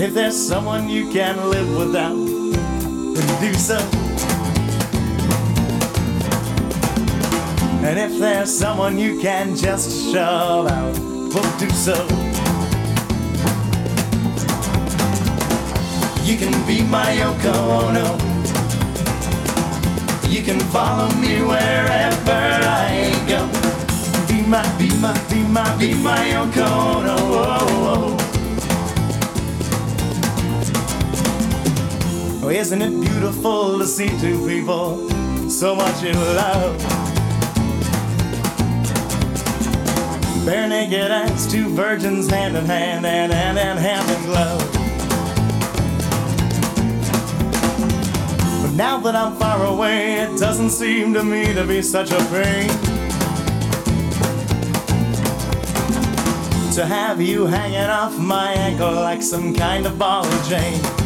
And if there's someone you can live without, then do so. And if there's someone you can just shove out, well, do so. You can be my Yoko Ono. You can follow me wherever I go. Be my, be my, be my, be my Yoko Ono. Oh, isn't it beautiful to see two people so much in love? Bare naked as two virgins hand in hand and hand and hand in glove. But now that I'm far away, it doesn't seem to me to be such a pain. To have you hanging off my ankle like some kind of ball and chain.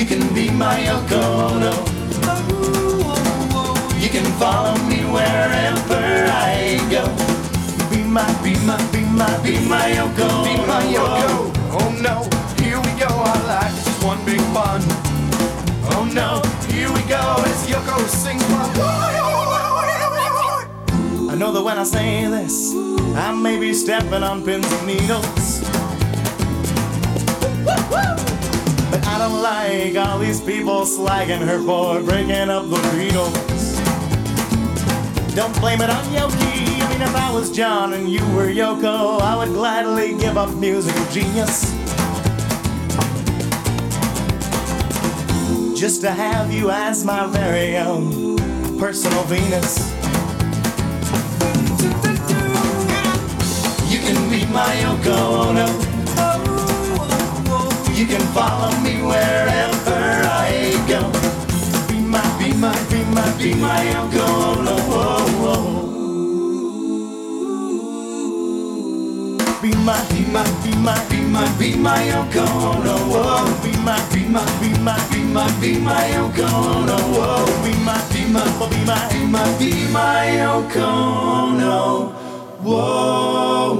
You can be my Yoko Ono. You can follow me wherever I go. Be my, be my, be my, be my Yoko. Be my Yoko. Oh no, here we go, our life is one big fun. Oh no, Here we go, as Yoko sings I know that when I say this, I may be stepping on pins and needles. Like all these people slagging her for breaking up the Beatles. Don't blame it on Yoki. I mean, if I was John and you were Yoko, I would gladly give up musical genius. Just to have you as my very own personal Venus. You can be my Yoko Ono. You can follow me my, be my, be my, be my, be my Yoko Ono. Be my, be my, be my, be my, be my Yoko Ono. Be my, be my, be my, be my, be my Yoko Ono. Whoa,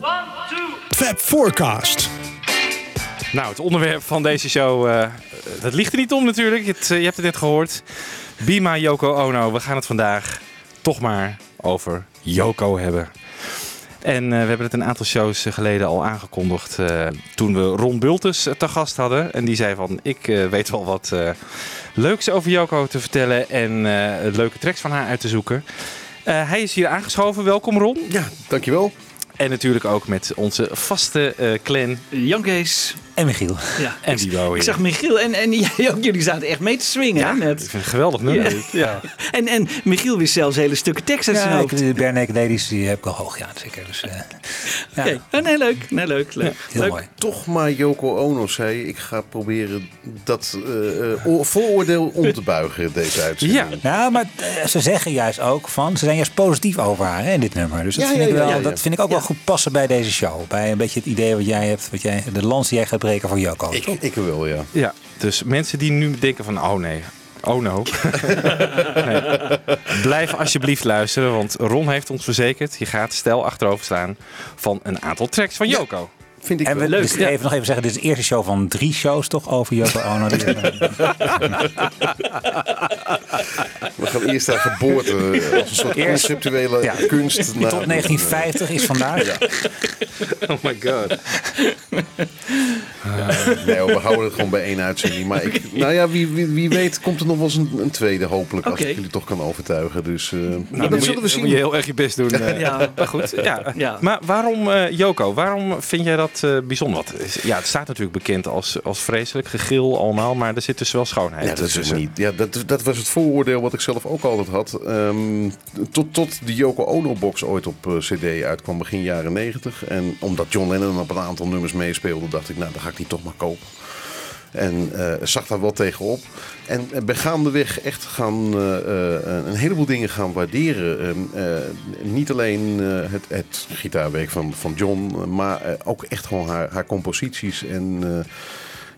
One, two. Fab Forecast. Nou, het onderwerp van deze show, eh, dat ligt er niet om natuurlijk. Het, eh, je hebt het net gehoord. Bima Yoko Ono. We gaan het vandaag toch maar over Yoko hebben. En eh, we hebben het een aantal shows eh, geleden al aangekondigd eh, toen we Ron Bultus te gast hadden. En die zei van, ik weet wel wat leuks over Yoko te vertellen en leuke tracks van haar uit te zoeken. Hij is hier aangeschoven. Welkom Ron. Ja, dankjewel. En natuurlijk ook met onze vaste clan Jan Kees. En Michiel. Ja. en. Ik zag Michiel en, en jij ook, jullie zaten echt mee te swingen Ja, hè, ik net. vind het geweldig nummer. Ja. Ja. En, en Michiel wist zelfs hele stukken tekst uit zijn Ja, ik, hoofd. de Bare Naked Ladies die heb ik al hoog, ja, zeker. Dus, eh, ja, oh, nee, leuk. Nee, leuk, leuk. heel leuk. mooi. Toch maar Yoko Ono zei, ik ga proberen dat eh, eh, vooroordeel om te buigen, deze uitzending. Ja. Nou, maar ze zeggen juist ook van, ze zijn juist positief over haar hè, in dit nummer. Dus dat, Ja, vind, ja, ik wel, ja, ja. dat vind ik ook wel goed passen bij deze show. Bij een beetje het idee wat jij hebt, wat jij, de lans die jij gaat voor Joko. Ik, ik wel, ja. Ja, dus mensen die nu denken van, oh nee, oh no. nee. Blijf alsjeblieft luisteren, want Ron heeft ons verzekerd, je gaat stel achterover staan van een aantal tracks van Joko. Vind ik En we wel. dus even nog even zeggen, dit is de eerste show van drie shows toch over Joko Ono. Dus, eh, We gaan eerst naar geboorte eh, als een soort Eerst- conceptuele ja. kunst. tot naar- 1950 is vandaag. Oh my god. Nee, hoor, we houden het gewoon bij één uitzending. Maar ik, nou ja, wie, wie, wie weet komt er nog wel eens een, een tweede hopelijk. Als ik jullie toch kan overtuigen. Dus eh, Nou, dat dan zullen we moet je, dan zien. moet je heel erg je best doen. eh. Ja. Maar goed, ja. Ja. Maar waarom, eh, Joko, waarom vind jij dat eh, bijzonder? Want, is- ja, het staat natuurlijk bekend als, als vreselijk, gegil allemaal, maar er zit dus wel schoonheid Ja, dat, is niet. Ja, dat, dat was het vooroordeel wat ik zelf ook altijd had. Ehm, tot, tot de Yoko Ono-box ooit op eh, cd uitkwam begin jaren 90. En omdat John Lennon op een aantal nummers meespeelde, dacht ik, nou, dan ga ik die toch maar kopen. En eh, zag daar wel tegenop. En eh, ben gaandeweg echt gaan eh, eh, een heleboel dingen gaan waarderen. Ehm, eh, niet alleen eh, het, het gitaarwerk van, van John, eh, maar eh, ook echt gewoon haar, haar composities. En eh,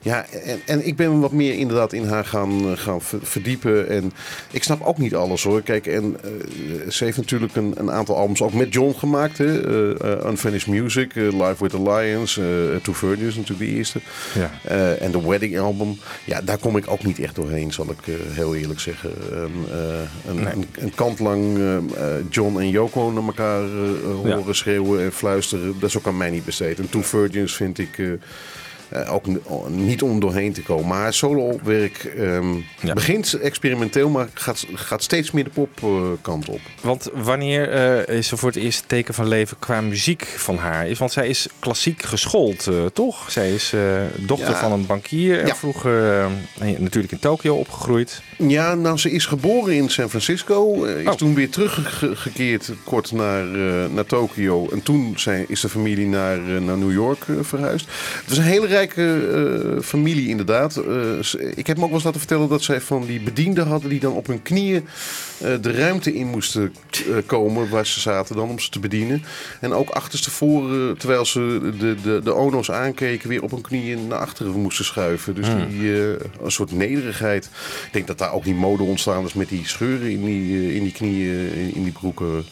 ja, en, en ik ben wat meer inderdaad in haar gaan, eh, gaan ver- verdiepen. En ik snap ook niet alles hoor. Kijk, en eh, ze heeft natuurlijk een, een aantal albums ook met John gemaakt. Hè? Eh, Unfinished Music, eh, Live with the Lions, Two Virgins natuurlijk de eerste. Ja. En de Wedding Album. Ja, daar kom ik ook niet echt doorheen, zal ik heel eerlijk zeggen. Ehm, eh, een, een, een kant lang eh, eh, John en Yoko naar elkaar Ja. horen schreeuwen en fluisteren. Dat is ook aan mij niet besteed. En Two Virgins vind ik... eh, ook niet om doorheen te komen. Maar haar solo-werk ehm, Ja. begint experimenteel, maar gaat, gaat steeds meer de popkant op. Want wanneer eh, is er voor het eerst teken van leven qua muziek van haar? Is, want zij is klassiek geschoold, eh, toch? Zij is dochter Ja. van een bankier en Ja. vroeger natuurlijk in Tokio opgegroeid. Ja, nou, ze is geboren in San Francisco. is Oh. toen weer teruggekeerd kort naar, naar Tokio. En toen zijn, is de familie naar, naar New York verhuisd. Het was een hele rijke eh, familie inderdaad. Eh, ik heb me ook wel eens laten vertellen dat zij van die bedienden hadden... die dan op hun knieën eh, de ruimte in moesten komen waar ze zaten dan om ze te bedienen. En ook achterstevoren, terwijl ze de, de, de ono's aankeken... weer op hun knieën naar achteren moesten schuiven. Dus die, eh, een soort nederigheid. Ik denk dat daar ook die mode ontstaan is met die scheuren in die, in die knieën, in die broeken.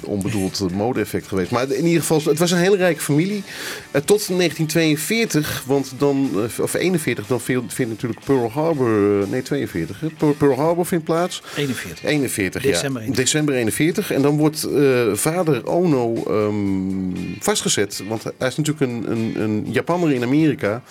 Onbedoeld mode-effect geweest. Maar in ieder geval, het was een hele rijke familie. Eh, tot 1942, want dan, eh, of 41, dan vindt, vindt natuurlijk Pearl Harbor, eh, nee 42, hè? Pearl- Harbor vindt plaats. 41. 41, December ja. 41. December 41. En dan wordt vader Ono ehm, vastgezet. Want hij is natuurlijk een, een, een Japanner in Amerika.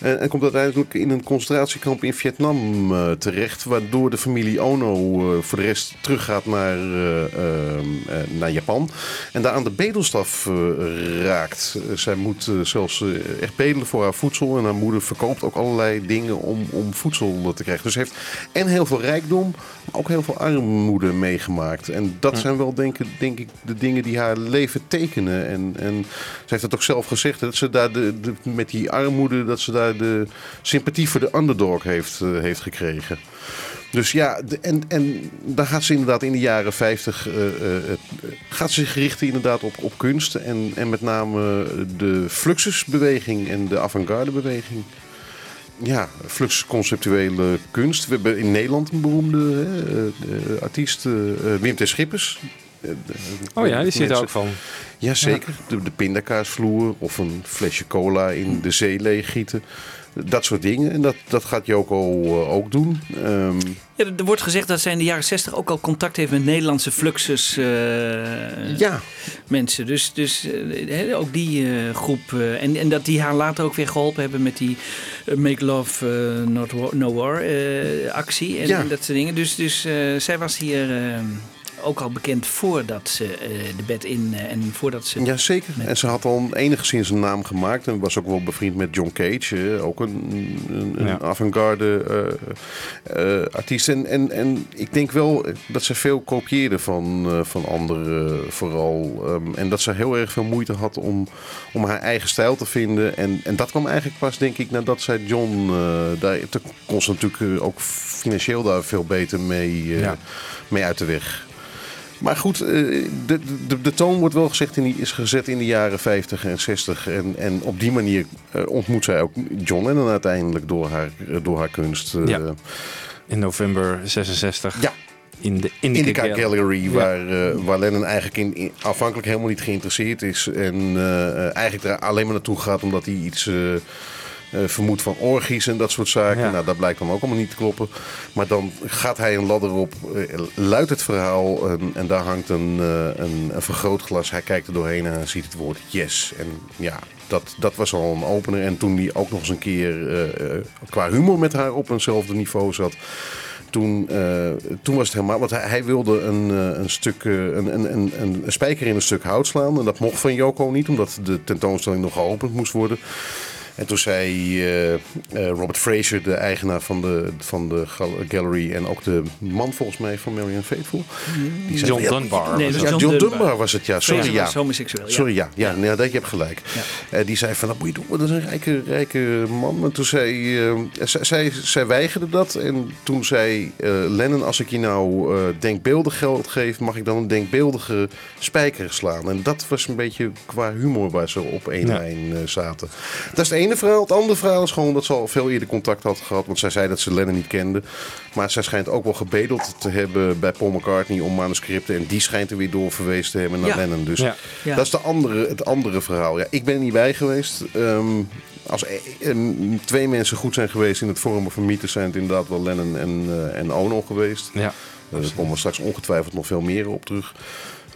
En, en komt uiteindelijk in een concentratiekamp in Vietnam terecht. Waardoor de familie Ono voor de rest teruggaat naar, eh, ehm, eh, naar Japan. En daar aan de bedelstaf eh, raakt. Zij moet eh, zelfs eh, echt bedelen voor haar voedsel. En haar moeder verkoopt ook allerlei dingen om, om voedsel te krijgen. Dus ze heeft en heel veel rijkdom, maar ook heel veel armoede meegemaakt. En dat zijn wel denk, ik- denk ik de dingen die haar leven tekenen. En, en ze heeft het ook zelf gezegd, dat ze daar de, de, met die armoede, dat ze daar de sympathie voor de underdog heeft, heeft gekregen. Dus ja, de- en, en daar gaat ze inderdaad in de jaren 50 eh, eh, eh, gaat ze zich richten inderdaad op, op kunst. En, en met name de Fluxusbeweging en de avant-garde-beweging. Ja, Flux conceptuele kunst. We hebben in Nederland een beroemde hè, artiest, Wim T. Schippers. Oh ja, die zit er ook van. Jazeker, de, de pindakaasvloer of een flesje cola in de zee leeggieten. Dat soort dingen. En dat, dat gaat Joko eh, ook doen. Ehm, Ja, er wordt gezegd dat zij in de jaren 60 ook al contact heeft met Nederlandse Fluxus eh, ja, mensen. Dus, dus eh, ook die groep. en, en dat die haar later ook weer geholpen hebben met die Make Love Not War, No War actie. En, Ja. en dat soort dingen. Dus, dus zij was hier eh, ook al bekend voordat ze eh, de bed in eh, en voordat ze. ja, zeker. En ze had al enigszins een naam gemaakt. En was ook wel bevriend met John Cage. eh, ook een, een, een Ja. avant-garde eh, eh, artiest. En, en, en ik denk wel dat ze veel kopieerde van, eh, van anderen vooral. Ehm, en dat ze heel erg veel moeite had om, om haar eigen stijl te vinden. En, en dat kwam eigenlijk pas, denk ik, nadat zij John... eh daar toen kon ze natuurlijk ook financieel daar veel beter mee, eh, Ja. mee uit de weg. Maar goed, eh, de, de, de toon wordt wel gezegd in die, is gezet in de jaren 50 en 60. En, en op die manier eh, ontmoet zij ook John Lennon uiteindelijk door haar, eh, door haar kunst. Ja. In november 66. Ja. In de Indica, Indica Gallery. Ja. waar, waar Lennon eigenlijk in, in- afhankelijk helemaal niet geïnteresseerd is. En eigenlijk er alleen maar naartoe gaat omdat hij iets, eh, vermoedt van orgies en dat soort zaken. Ja. Nou, dat blijkt dan ook allemaal niet te kloppen. Maar dan gaat hij een ladder op, eh, luidt het verhaal en, en daar hangt een, eh, een, een vergrootglas. Hij kijkt er doorheen en hij ziet het woord yes. En ja, dat, dat was al een opener. En toen hij ook nog eens een keer qua humor met haar op eenzelfde niveau zat. Toen, toen was het helemaal. Want hij, hij wilde een, een stuk. een, een, een, een spijker in een stuk hout slaan. En dat mocht van Joko niet, omdat de tentoonstelling nog geopend moest worden. En toen zei eh, eh, Robert Fraser, de eigenaar van de, van de gal- gallery. en ook de man volgens mij van Marianne Faithful. Die zei, John ja, Dunbar. Nee, was ja, John John Dunbar. Dunbar was het, ja. Sorry, ja. was homoseksueel, ja. Sorry, ja. Ja, nee, dat, je hebt gelijk. Eh, die zei van, dat moet je doen, want dat is een rijke, rijke man. Maar toen zei, eh, zij, zij, zij weigerde dat. En toen zei eh, Lennon, als ik je nou eh, denkbeeldig geld geef... mag ik dan een denkbeeldige spijker slaan. En dat was een beetje qua humor waar ze op één Ja. lijn eh, zaten. Dat is het ene verhaal. Het andere verhaal is gewoon dat ze al veel eerder contact had gehad. Want zij zei dat ze Lennon niet kende. Maar zij schijnt ook wel gebedeld te hebben bij Paul McCartney om manuscripten. En die schijnt er weer doorverwezen te hebben naar Ja. Lennon. Dus Ja. Ja. dat is de andere, het andere verhaal. Ja, ik ben er niet bij geweest. Ehm, als e- twee mensen goed zijn geweest in het vormen van mythes, zijn het inderdaad wel Lennon en, eh, en Ono geweest. Ja. Eh, Daar komen we straks ongetwijfeld nog veel meer op terug.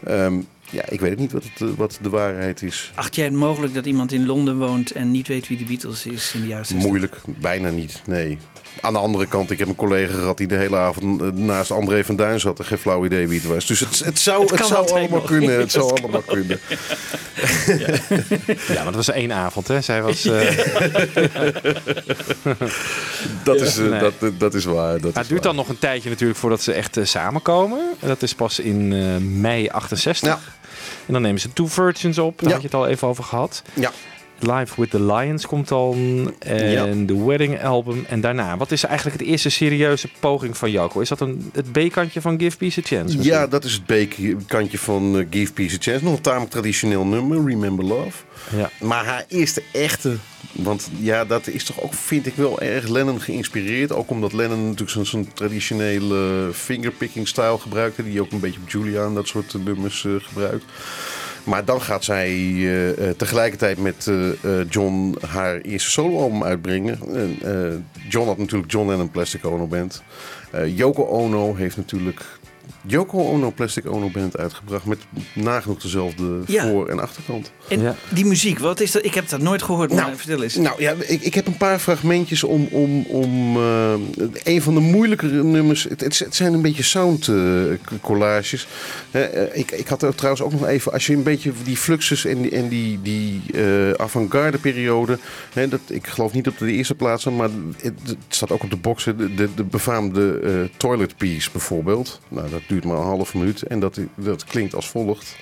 Ehm, ja, ik weet niet wat, het, eh, wat de waarheid is. Acht jij het mogelijk dat iemand in Londen woont en niet weet wie de Beatles is in de 60? Moeilijk, bijna niet. Nee. Aan de andere kant, ik heb een collega gehad die de hele avond eh, naast André van Duin zat en geen flauw idee wie het was. Dus het, het zou, Het zou allemaal kunnen. Het zou allemaal kunnen. ja, want het was één avond, hè? Zij was. eh, Dat, is, Nee. dat, dat is waar. Dat Maar het duurt dan nog een tijdje natuurlijk voordat ze echt samenkomen. Dat is pas in mei 68. Ja. En dan nemen ze Two Virgins op. Daar had je het al even over gehad. Ja. Live with the Lions komt dan. En de Wedding Album. En daarna, wat is eigenlijk het eerste serieuze poging van Joko? Is dat een, het B-kantje van Give Peace a Chance? misschien? Ja, dat is het B-kantje van eh, Give Peace a Chance. Nog een tamelijk traditioneel nummer, Remember Love. Ja. Maar haar eerste echte, want ja, dat is toch ook, vind ik wel erg Lennon geïnspireerd. Ook omdat Lennon natuurlijk zo'n traditionele fingerpicking style gebruikte. Die ook een beetje op Julia en dat soort eh, nummers eh, gebruikt. Maar dan gaat zij eh, tegelijkertijd met John haar eerste soloalbum uitbrengen. En, eh, John had natuurlijk John Lennon Plastic Ono Band. Yoko Ono heeft natuurlijk Yoko Ono Plastic Ono Band uitgebracht. Met nagenoeg dezelfde Ja. voor- en achterkant. En Ja. die muziek, wat is dat? Ik heb dat nooit gehoord, maar vertel eens. Nou ja, ik, ik heb een paar fragmentjes om. om, om eh, een van de moeilijkere nummers. Het, het, het zijn een beetje sound eh, collages. Hè, eh, ik, ik had er trouwens ook nog even. Als je een beetje die fluxus en die, en die, die eh, avant-garde periode. Hè, dat, ik geloof niet op de eerste plaats, maar het, het staat ook op de boxen. De, de, de befaamde eh, toilet piece bijvoorbeeld. Nou, dat duurt maar een half minuut. En dat, dat klinkt als volgt.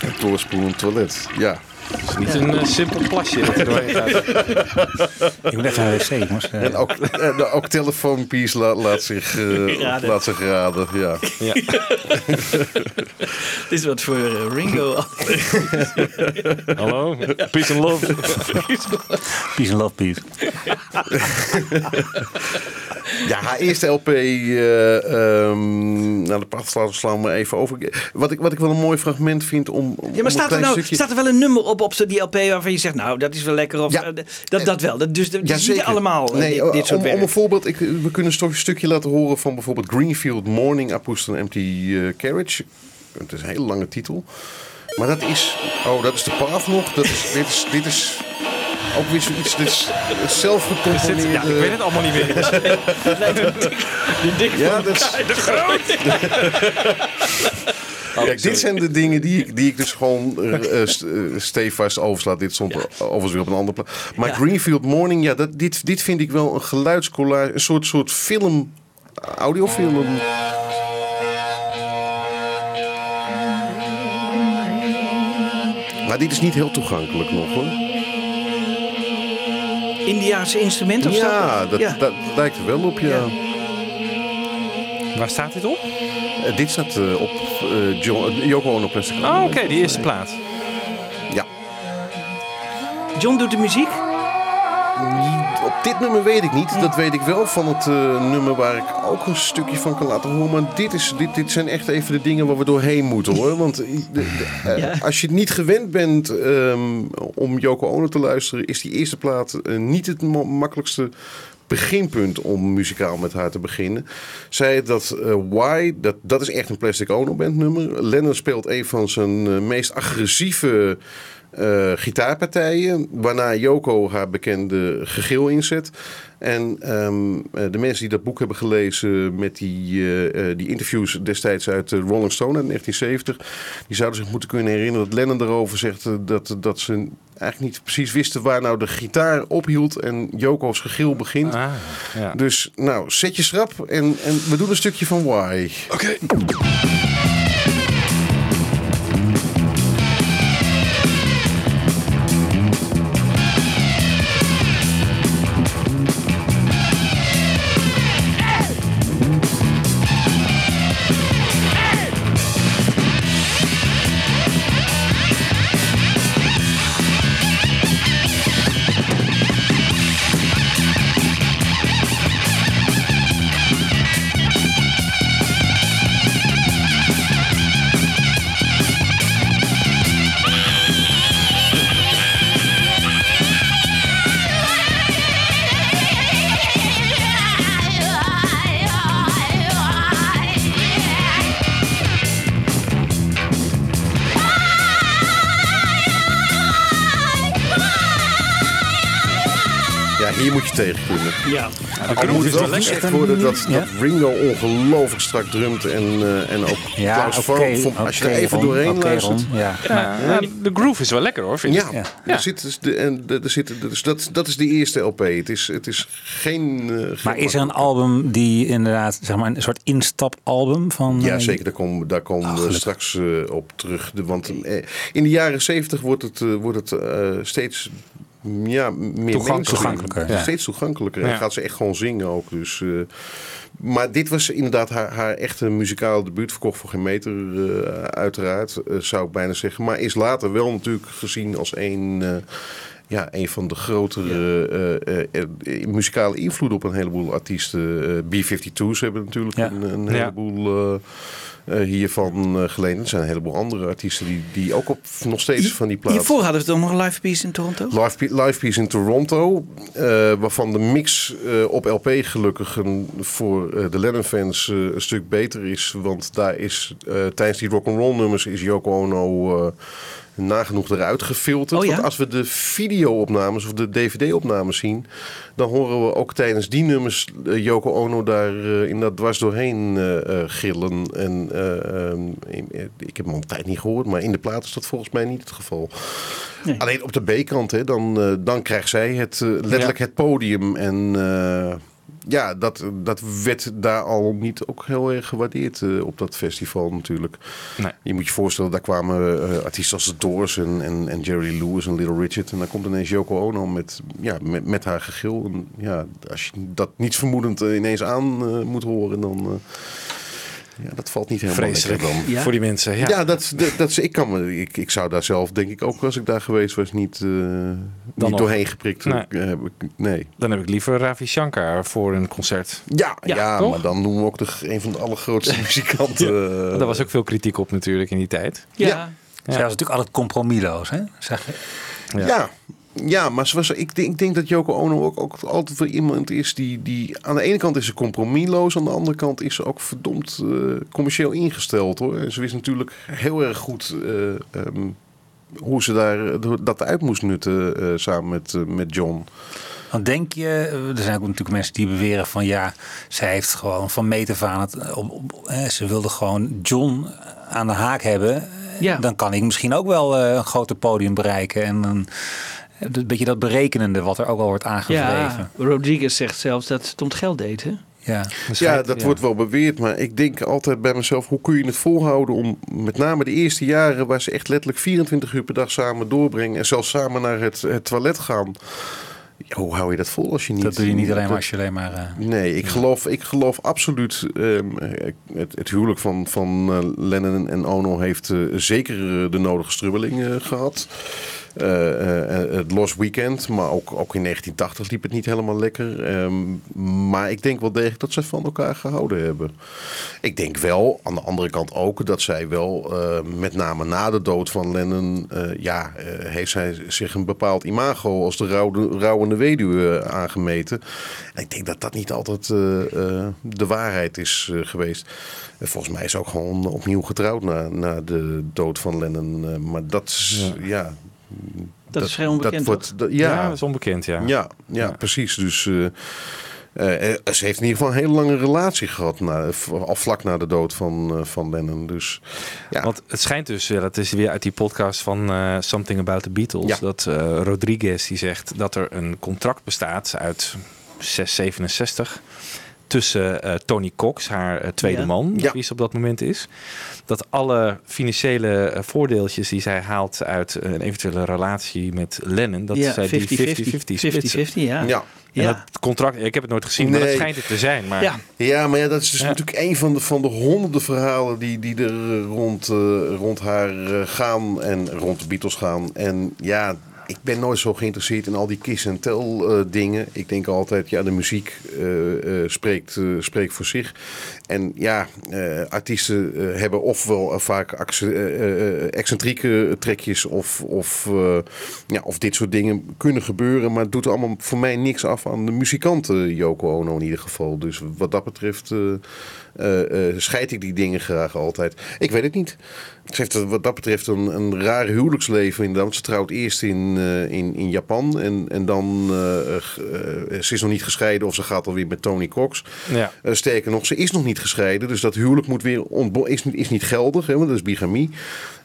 Het doorspoelend toilet. Ja. Het is niet een eh, simpel plasje dat er doorheen gaat. Ik moet even naar de wc, jongens. Eh, En ook, en de- ook telefoonpiece laat, laat, zich, eh, Raden. laat zich raden. Ja. Ja. Dit is wat voor eh, Ringo. Hallo? Peace and love. Peace and love, peace. Ja, haar eerste LP. eh ehm, nou, de praat slaan, we even over. Wat ik, wat ik wel een mooi fragment vind om. om Ja, maar staat er, nou, stukje- staat er wel een nummer op op die LP waarvan je zegt, nou, dat is wel lekker. Of, Ja. eh, dat, dat wel. Dat, dus dat Ja, is niet zeker. allemaal eh, Nee, dit, dit soort om, werk. om een voorbeeld, ik, we kunnen een stukje laten horen van bijvoorbeeld Greenfield Morning, an Empty Carriage. Het is een hele lange titel. Maar dat is, oh, dat is de path nog. Dat is, dit, is, dit is ook weer zoiets, is zelf Zit- gecomponeerde... ja, ik weet het allemaal niet meer. die dik Ja, dat is, de groot. Kijk, dit zijn de dingen die ik, die ik dus gewoon eh, eh, st- eh, stevast oversla. Dit stond overigens weer op een andere plaats. Maar Ja. Greenfield Morning, ja, dat, dit, dit vind ik wel een geluidscollage. Een soort, soort film, audiofilm. Maar dit is niet heel toegankelijk nog hoor. Indiaanse instrument of zo? Ja, dat, Ja. dat lijkt er wel op, ja. Waar staat dit op? Eh, dit staat eh, op eh John, Yoko Ono Plastic Oh, oké, die eerste plaat. Ja. John doet de muziek? Op dit nummer weet ik niet. Dat weet ik wel van het eh, nummer waar ik ook een stukje van kan laten horen. Maar dit, is, dit, dit zijn echt even de dingen waar we doorheen moeten hoor. Want eh, de- de- eh, Ja. als je niet gewend bent ehm, om Yoko Ono te luisteren, is die eerste plaat niet het makkelijkste beginpunt om muzikaal met haar te beginnen. Zij dat eh, Why, dat, dat is echt een Plastic Ono Band nummer. Lennon speelt een van zijn meest agressieve eh, gitaarpartijen. Waarna Yoko haar bekende gegil inzet. En ehm, eh, de mensen die dat boek hebben gelezen met die, eh, eh, die interviews destijds uit de Rolling Stone uit 1970, die zouden zich moeten kunnen herinneren dat Lennon erover zegt dat, dat ze eigenlijk niet precies wisten waar nou de gitaar ophield en Yoko's gegil begint. Ah, ja. Dus nou, zet je schrap en, en we doen een stukje van Why. Oké. Al moet het wel gezegd worden dat, Ja? dat Ringo ongelooflijk strak drumt en, eh, en ook Ja, Klaus. Van- Als je er even Ron, doorheen luistert. Ron, Ja. Ja, ja, de groove is wel lekker hoor, vind ik. Ja, Ja. Er zit, dus de, en, er zit, dus dat, dat is de eerste LP. Het is, het is geen... eh, geen Maar is er een album die inderdaad, zeg maar, een soort instapalbum van... Ja, eh, zeker. Daar komen, daar komen we straks eh, op terug. De, want in de jaren zeventig wordt het, wordt het eh, steeds ja, meer toegankelijker, Ja. Steeds toegankelijker. En gaat ze echt gewoon zingen ook. Dus, eh, maar dit was inderdaad haar, haar echte muzikale debuut. Verkocht voor geen meter, eh, uiteraard, eh, zou ik bijna zeggen. Maar is later wel natuurlijk gezien als een... ja, een van de grotere eh, eh, eh, muzikale invloeden op een heleboel artiesten. Eh, B-52's hebben natuurlijk Ja. een, een heleboel hiervan geleend. Er zijn een heleboel andere artiesten die, die ook op nog steeds van die platen. Hiervoor hadden we het nog een live piece in Toronto. Live, Live Piece in Toronto, waarvan de mix op LP gelukkig een, voor de Lennon-fans een stuk beter is. Want daar is tijdens die rock'n'roll nummers is Yoko Ono nagenoeg eruit gefilterd. Oh ja? Want als we de video-opnames of de DVD-opnames zien, dan horen we ook tijdens die nummers eh, Yoko Ono daar eh, in dat dwars doorheen eh, eh, gillen. En eh, ehm, ik- heb hem al een tijd niet gehoord, maar in de plaat is dat volgens mij niet het geval. Nee. Alleen op de B-kant, hè, dan, eh, dan krijgt zij het, eh, letterlijk het podium. En eh, ja, dat, dat werd daar al niet ook heel erg gewaardeerd eh, op dat festival natuurlijk. Nee. Je moet je voorstellen, daar kwamen eh, artiesten als de Doors en, en, en Jerry Lewis en Little Richard. En dan komt ineens Yoko Ono met, ja, met, met haar gegil. En, ja, als je dat niets vermoedend eh, ineens aan moet horen, dan... ja, dat valt niet helemaal Vreselijk dan. Ja. voor die mensen. Ja. Ja, dat, dat, dat ik, kan me, ik, ik zou daar zelf, denk ik ook, als ik daar geweest was, niet, eh, niet nog. doorheen geprikt. Nee. eh, heb ik- nee. Dan heb ik liever Ravi Shankar voor een concert. Ja, Ja, ja, toch? maar dan noemen we ook de, een van de allergrootste muzikanten. eh, Daar was ook veel kritiek op natuurlijk in die tijd. Ja. Ja. Zij was natuurlijk altijd compromisloos, hè? Zeg je? Ja. Ja. Ja. maar ze was, ik, denk, ik denk dat Yoko Ono ook, ook altijd wel iemand is die, die... Aan de ene kant is ze compromisloos, aan de andere kant is ze ook verdomd eh, commercieel ingesteld. hoor. En ze wist natuurlijk heel erg goed eh, ehm, hoe ze daar, eh, dat uit moest nutten eh, samen met, met John. Want denk je, er zijn ook natuurlijk mensen die beweren van ja, zij heeft gewoon van meet af aan het, op, ze wilde gewoon John aan de haak hebben. Ja. Dan kan ik misschien ook wel eh, een groter podium bereiken en dan een beetje dat berekenende wat er ook al wordt aangevreven. Ja, Rodriguez zegt zelfs dat ze het om het geld deed. Hè? Ja. Ja, dat wordt wel beweerd, maar ik denk altijd bij mezelf: hoe kun je het volhouden om met name de eerste jaren, waar ze echt letterlijk 24 uur per dag samen doorbrengen en zelfs samen naar het, het toilet gaan? Ja, hoe hou je dat vol als je niet. Dat doe je niet alleen maar als je alleen maar. eh, Nee, ik geloof, ik geloof absoluut. ehm, het, het huwelijk van, van eh, Lennon en Ono heeft eh, zeker de nodige strubbeling eh, gehad. Eh, eh, het Lost Weekend. Maar ook, ook in 1980 liep het niet helemaal lekker. Ehm, maar ik denk wel degelijk dat ze van elkaar gehouden hebben. Ik denk wel, aan de andere kant ook, dat zij wel, eh, met name na de dood van Lennon, eh, ja, eh, heeft zij zich een bepaald imago als de rouwende weduwe aangemeten. En ik denk dat dat niet altijd eh, eh, de waarheid is eh, geweest. En volgens mij is ze ook gewoon opnieuw getrouwd na, na de dood van Lennon. Eh, maar dat is, ja... Dat is vrij onbekend, wordt, dat- Ja, ja, dat is onbekend, ja. ja, ja, precies. Dus eh, eh, eh, ze heeft in ieder geval een hele lange relatie gehad. Na, al vlak na de dood van, van Lennon. Dus ja, Want het schijnt dus, dat is weer uit die podcast van Something About the Beatles, Ja. dat Rodriguez die zegt dat er een contract bestaat uit 667 tussen eh, Tony Cox, haar eh, tweede Ja. man, Ja. wie ze op dat moment is. Dat alle financiële eh, voordeeltjes die zij haalt uit een eventuele relatie met Lennon, dat ja, zij die 50-50 splitsen. 50-50, ja. ja. En dat contract, ik heb het nooit gezien, maar dat schijnt het te zijn. Maar Ja. Ja, maar ja, dat is dus Ja. natuurlijk een van de, van de honderden verhalen die, die er rond, eh, rond haar gaan en rond de Beatles gaan. En ja, ik ben nooit zo geïnteresseerd in al die kiss en tel eh, dingen. Ik denk altijd, ja, de muziek eh, eh, spreekt, spreekt voor zich. En ja, artiesten hebben ofwel vaak excentrieke trekjes of, of, ja, of dit soort dingen kunnen gebeuren. Maar het doet allemaal voor mij niks af aan de muzikanten, Yoko Ono in ieder geval. Dus wat dat betreft scheid ik die dingen graag altijd. Ik weet het niet. Ze heeft wat dat betreft een, een raar huwelijksleven inderdaad. Ze trouwt eerst in, eh, in, in Japan en, en dan... eh, eh, eh, ze is nog niet gescheiden of ze gaat alweer met Tony Cox. ja. Eh, sterker nog, ze is nog niet gescheiden. Dus dat huwelijk moet weer is, niet- is niet geldig, hè, want dat is bigamie.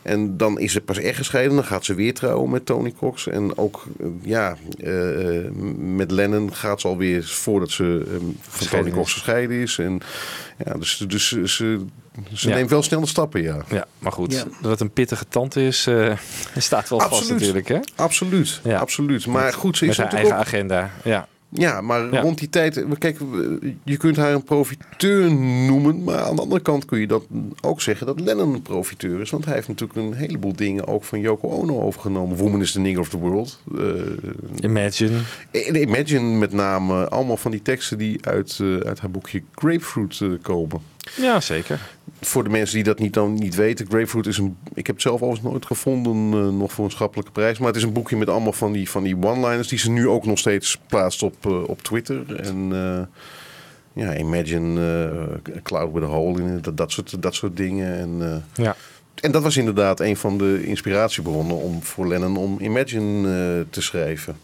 En dan is ze pas echt gescheiden. Dan gaat ze weer trouwen met Tony Cox. En ook eh, ja, eh, met Lennon gaat ze alweer voordat ze eh, van Gescheiden Tony Cox is. gescheiden is. En, ja, dus dus ze, ze, Ja. neemt wel snelle stappen, ja. ja, maar goed, Ja. dat het een pittige tante is, eh, staat wel vast natuurlijk. Hè? Absoluut, Ja. absoluut. Maar goed, ze Met is haar natuurlijk eigen ook... agenda. Ja. Ja, maar Ja. rond die tijd, kijk, je kunt haar een profiteur noemen, maar aan de andere kant kun je dat ook zeggen dat Lennon een profiteur is, want hij heeft natuurlijk een heleboel dingen ook van Yoko Ono overgenomen. Woman is the nigger of the world. Eh, Imagine. Imagine met name allemaal van die teksten die uit, eh, uit haar boekje Grapefruit eh, komen. Ja, zeker. Voor de mensen die dat niet, dan niet weten, Grapefruit is een. Ik heb het zelf overigens nooit gevonden, eh, nog voor een schappelijke prijs. Maar het is een boekje met allemaal van die, van die one-liners die ze nu ook nog steeds plaatst op, eh, op Twitter. En eh, ja, Imagine Cloud with a Hole in it, dat, dat, soort, dat soort dingen. En, Ja. en dat was inderdaad een van de inspiratiebronnen om, voor Lennon om Imagine te schrijven.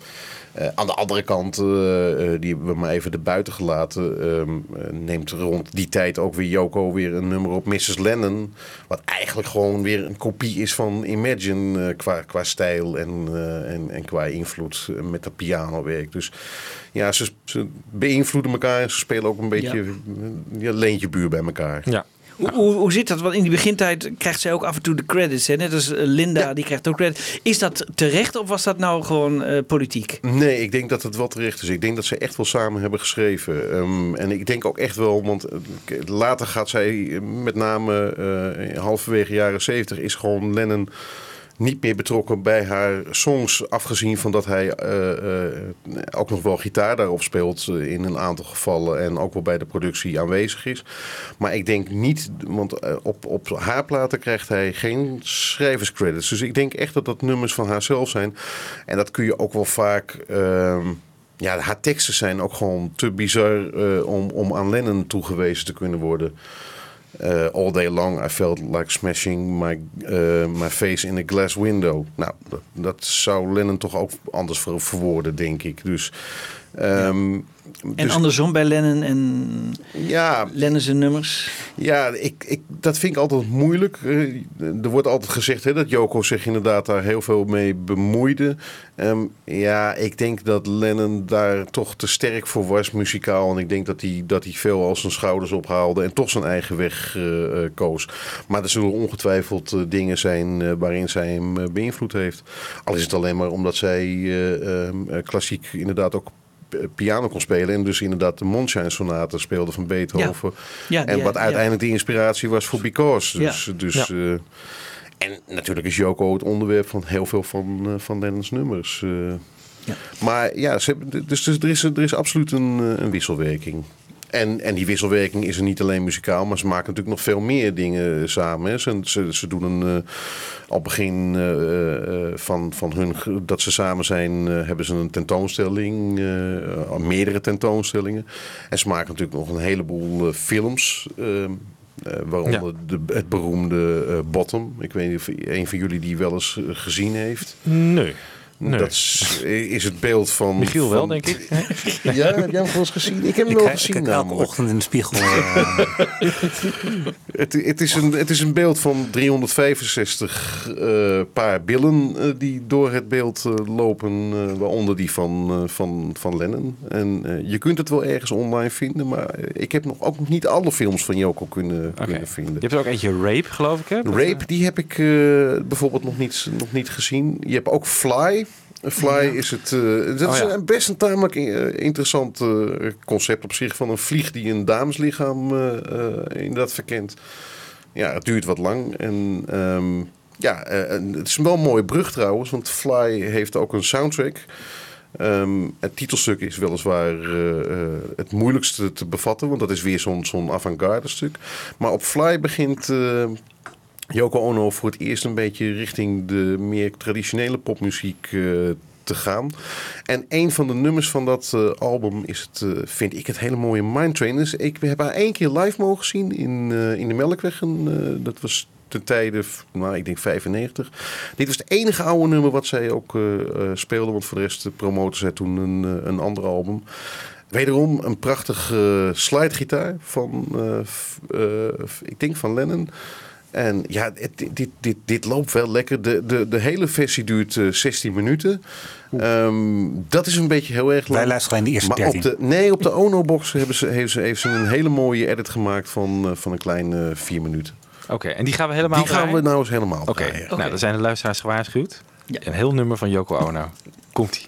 Eh, aan de andere kant, eh, eh, die hebben we maar even erbuiten gelaten, ehm, eh, neemt rond die tijd ook weer Yoko weer een nummer op Mrs. Lennon. Wat eigenlijk gewoon weer een kopie is van Imagine qua, qua stijl en, eh, en, en qua invloed met dat pianowerk. Dus ja, ze, ze beïnvloeden elkaar en ze spelen ook een beetje ja. ja, leentje buur bij elkaar. Ja. Hoe, hoe, hoe zit dat? Want in die begintijd krijgt zij ook af en toe de credits. Hè? Net als eh, Linda, die krijgt ook credits. Is dat terecht of was dat nou gewoon eh, politiek? Nee, ik denk dat het wel terecht is. Ik denk dat ze echt wel samen hebben geschreven. Ehm, en ik denk ook echt wel, want eh, later gaat zij, met name eh, halverwege jaren zeventig, is gewoon Lennon niet meer betrokken bij haar songs. Afgezien van dat hij eh, eh, ook nog wel gitaar daarop speelt eh, in een aantal gevallen. En ook wel bij de productie aanwezig is. Maar ik denk niet, want op, op haar platen krijgt hij geen schrijverscredits. Dus ik denk echt dat dat nummers van haarzelf zijn. En dat kun je ook wel vaak. ehm, ja, haar teksten zijn ook gewoon te bizar om, om aan Lennon toegewezen te kunnen worden. Eh, all day long I felt like smashing my, eh, my face in a glass window. Nou, dat, zou Lennon toch ook anders ver- verwoorden, denk ik. Dus, ehm, En dus- andersom bij Lennon en ja, Lennon zijn nummers. ja, ik, ik, dat vind ik altijd moeilijk. Eh, er wordt altijd gezegd hè, dat Joko zich inderdaad daar heel veel mee bemoeide. Ehm, ja, ik denk dat Lennon daar toch te sterk voor was, muzikaal. En ik denk dat hij, dat hij veel als zijn schouders ophaalde en toch zijn eigen weg eh, eh, koos. Maar er zullen ongetwijfeld dingen zijn waarin zij hem beïnvloed heeft. Al is het alleen maar omdat zij eh, ehm, eh, klassiek inderdaad ook piano kon spelen. En dus inderdaad de Mondschein sonaten speelde van Beethoven. Ja, En die- wat uiteindelijk de inspiratie was voor Because. Dus, dus eh, En natuurlijk is Yoko het onderwerp van heel veel van, eh, van Lennon's nummers. eh. Ja. Maar ja, ze hebben, dus, dus er, is, er is absoluut een, eh, een wisselwerking. En, en die wisselwerking is er niet alleen muzikaal, maar ze maken natuurlijk nog veel meer dingen samen. Hè. Ze, ze, ze doen een, eh, al begin eh, eh, van, van hun, dat ze samen zijn, hebben ze een tentoonstelling, meerdere tentoonstellingen. En ze maken natuurlijk nog een heleboel films. waaronder de, het beroemde Bottom. Ik weet niet of een van jullie die wel eens gezien heeft. Nee. Nee. Dat is, is het beeld van... Michiel wel, van- denk ik. Ja, heb jij hem wel eens gezien? Ik heb hem Ik wel kijk, gezien kijk elke ochtend in de spiegel. Het, het, is een, het is een beeld van 365 eh, paar billen eh, die door het beeld eh, lopen, eh, waaronder die van, eh, van, van Lennon. En eh, je kunt het wel ergens online vinden, maar ik heb nog, ook nog niet alle films van Joko kunnen, kunnen vinden. Je hebt er ook eentje Rape, geloof ik, hè? Rape, die heb ik eh, bijvoorbeeld nog niet, nog niet gezien. Je hebt ook Fly. Fly is het. eh, dat Oh, is een best een tamelijk eh, interessant eh, concept op zich van een vlieg die een dameslichaam inderdaad verkent. Ja, het duurt wat lang. En ehm, ja, het is wel een mooie brug trouwens, want Fly heeft ook een soundtrack. Ehm, het titelstuk is weliswaar het moeilijkste te bevatten, want dat is weer zo'n zo'n avant-garde stuk. Maar op Fly begint Yoko Ono voor het eerst een beetje richting de meer traditionele popmuziek eh, te gaan. En een van de nummers van dat eh, album is het, eh, vind ik, het hele mooie Mind Train. Dus ik heb haar één keer live mogen zien in, in de Melkweg. En, dat was ten tijde, nou, ik denk 95. Dit was het enige oude nummer wat zij ook speelde. Want voor de rest promoten zij toen een, een ander album. Wederom een prachtige slidegitaar van, ik denk van Lennon. En ja, dit, dit, dit, dit loopt wel lekker. De, de, de hele versie duurt eh, 16 minuten. Ehm, dat is een beetje heel erg lang. Wij luisteren alleen de eerste Maar 13. op de, nee, op de Ono-box hebben ze, heeft, ze, heeft ze een hele mooie edit gemaakt van, eh, van een kleine 4 minuten. Oké, en die gaan we helemaal Die gaan we nou eens helemaal Oké, nou, dan zijn de luisteraars gewaarschuwd. Ja. Een heel nummer van Yoko Ono. Komt-ie.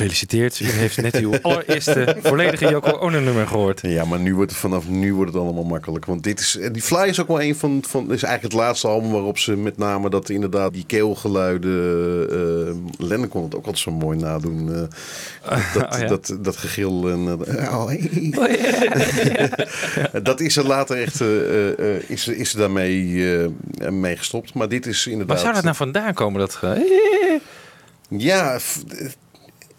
Gefeliciteerd. U heeft net uw allereerste volledige Yoko Ono nummer gehoord. Ja, maar nu wordt het vanaf nu wordt het allemaal makkelijk. Want dit is, die Fly is ook wel een van, van is eigenlijk het laatste album waarop ze met name dat inderdaad die keelgeluiden. eh Lennon kon het ook altijd zo mooi nadoen. eh, dat, Oh, ja. dat, dat gegil. En, eh, oh, hey. dat is er later echt is, is er daarmee mee gestopt. Maar dit is inderdaad. Waar zou dat nou vandaan komen? Dat Ja,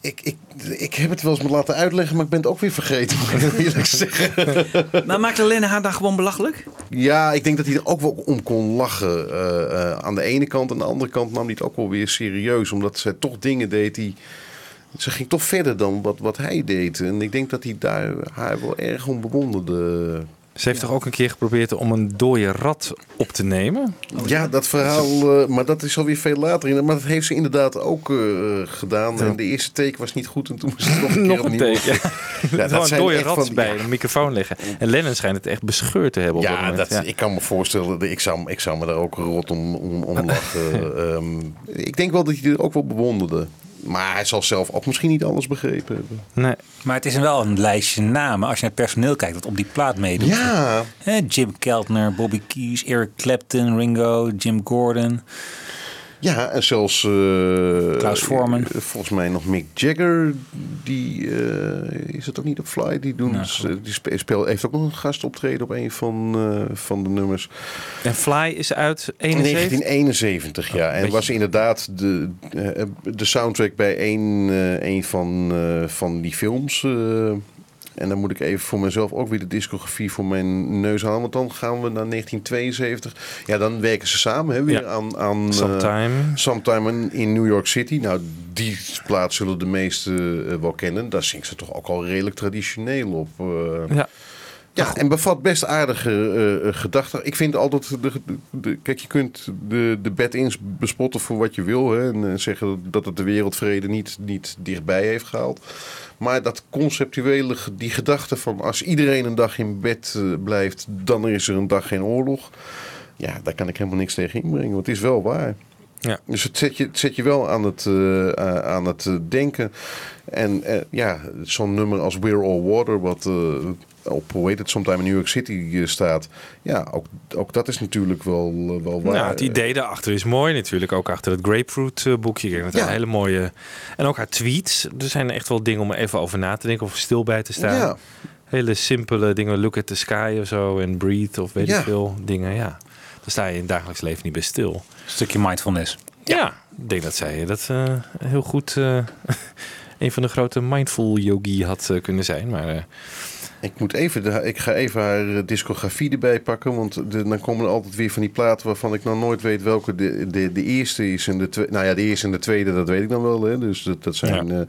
ik, ik, ik heb het wel eens me laten uitleggen, maar ik ben het ook weer vergeten. Moet ik eerlijk zeggen. Maar maakte Lennon haar dan gewoon belachelijk? Ja, ik denk dat hij er ook wel om kon lachen. eh, eh, aan de ene kant. Aan de andere kant nam hij het ook wel weer serieus. Omdat zij toch dingen deed die... Ze ging toch verder dan wat, wat hij deed. En ik denk dat hij daar haar wel erg om bewonderde. Ze heeft toch ook een keer geprobeerd om een dode rat op te nemen? Ja, dat verhaal, eh, maar dat is alweer veel later. in. Maar dat heeft ze inderdaad ook eh, gedaan. En de eerste teken was niet goed en toen was het nog een keer Nog een teken. Ja. Ja, Gewoon een dode rat van- bij een microfoon leggen. En Lennon schijnt het echt bescheurd te hebben op dat moment. dat, ik kan me voorstellen, dat ik zou, ik zou me daar ook rot om, om, om lachen. Ehm, ik denk wel dat hij er ook wel bewonderde. Maar hij zal zelf ook misschien niet alles begrepen hebben. Nee. Maar het is wel een lijstje namen als je naar het personeel kijkt dat op die plaat meedoet. Ja, Hè, Jim Keltner, Bobby Keys, Eric Clapton, Ringo, Jim Gordon. Ja en zelfs... eh, Klaus Voorman. eh, Volgens mij nog Mick Jagger. Die eh, is het ook niet op Fly. Die, doen, Nou, die spe- speel, heeft ook nog een gastoptreden op een van, eh, van de nummers. En Fly is uit In 71? 1971, ja. En beetje- was inderdaad de, de soundtrack bij een, eh, een van, eh, van die films. En dan moet ik even voor mezelf ook weer de discografie voor mijn neus halen. Want dan gaan we naar 1972. Ja, dan werken ze samen hè, weer Ja. aan... aan eh, Sometime. Sometime in- New York City. Nou, die plaats zullen de meesten eh, wel kennen. Daar zingt ze toch ook al redelijk traditioneel op. eh. Ja. Ja, en bevat best aardige eh, eh, gedachten. Ik vind altijd, de, de- de- kijk, je kunt de, de bed-ins bespotten voor wat je wil. Hè, en eh, zeggen dat het de wereldvrede niet, niet dichtbij heeft gehaald. Maar dat conceptuele, die gedachte van als iedereen een dag in bed blijft, dan is er een dag geen oorlog. Ja, daar kan ik helemaal niks tegen inbrengen, want het is wel waar. Ja. Dus het zet je, het zet je wel aan het, aan het denken. En ja, zo'n nummer als We're All Water, wat op hoe heet het, Sometime in New York City eh, staat. Ja, ook, ook dat is natuurlijk wel, eh, wel waar. Nou, het idee daarachter is mooi natuurlijk. Ook achter het Grapefruit eh, boekje. Met Ja. een hele mooie... En ook haar tweets. Er zijn echt wel dingen om even over na te denken. Of stil bij te staan. Ja. Hele simpele dingen. Look at the sky of zo. En breathe of weet Ja. ik veel dingen. Ja. Daar sta je in het dagelijks leven niet bij stil. Een stukje mindfulness. Ja, ik denk dat zij dat eh, heel goed... eh, een van de grote mindful yogi had kunnen zijn. Maar eh, Ik, moet even de, ik ga even haar eh, discografie erbij pakken. Want de, dan komen er altijd weer van die platen waarvan ik nog nooit weet welke de, de, de eerste is. En de tweede, nou ja, de eerste en de tweede, dat weet ik dan wel. Hè. Dus dat, dat zijn. Ja. eh,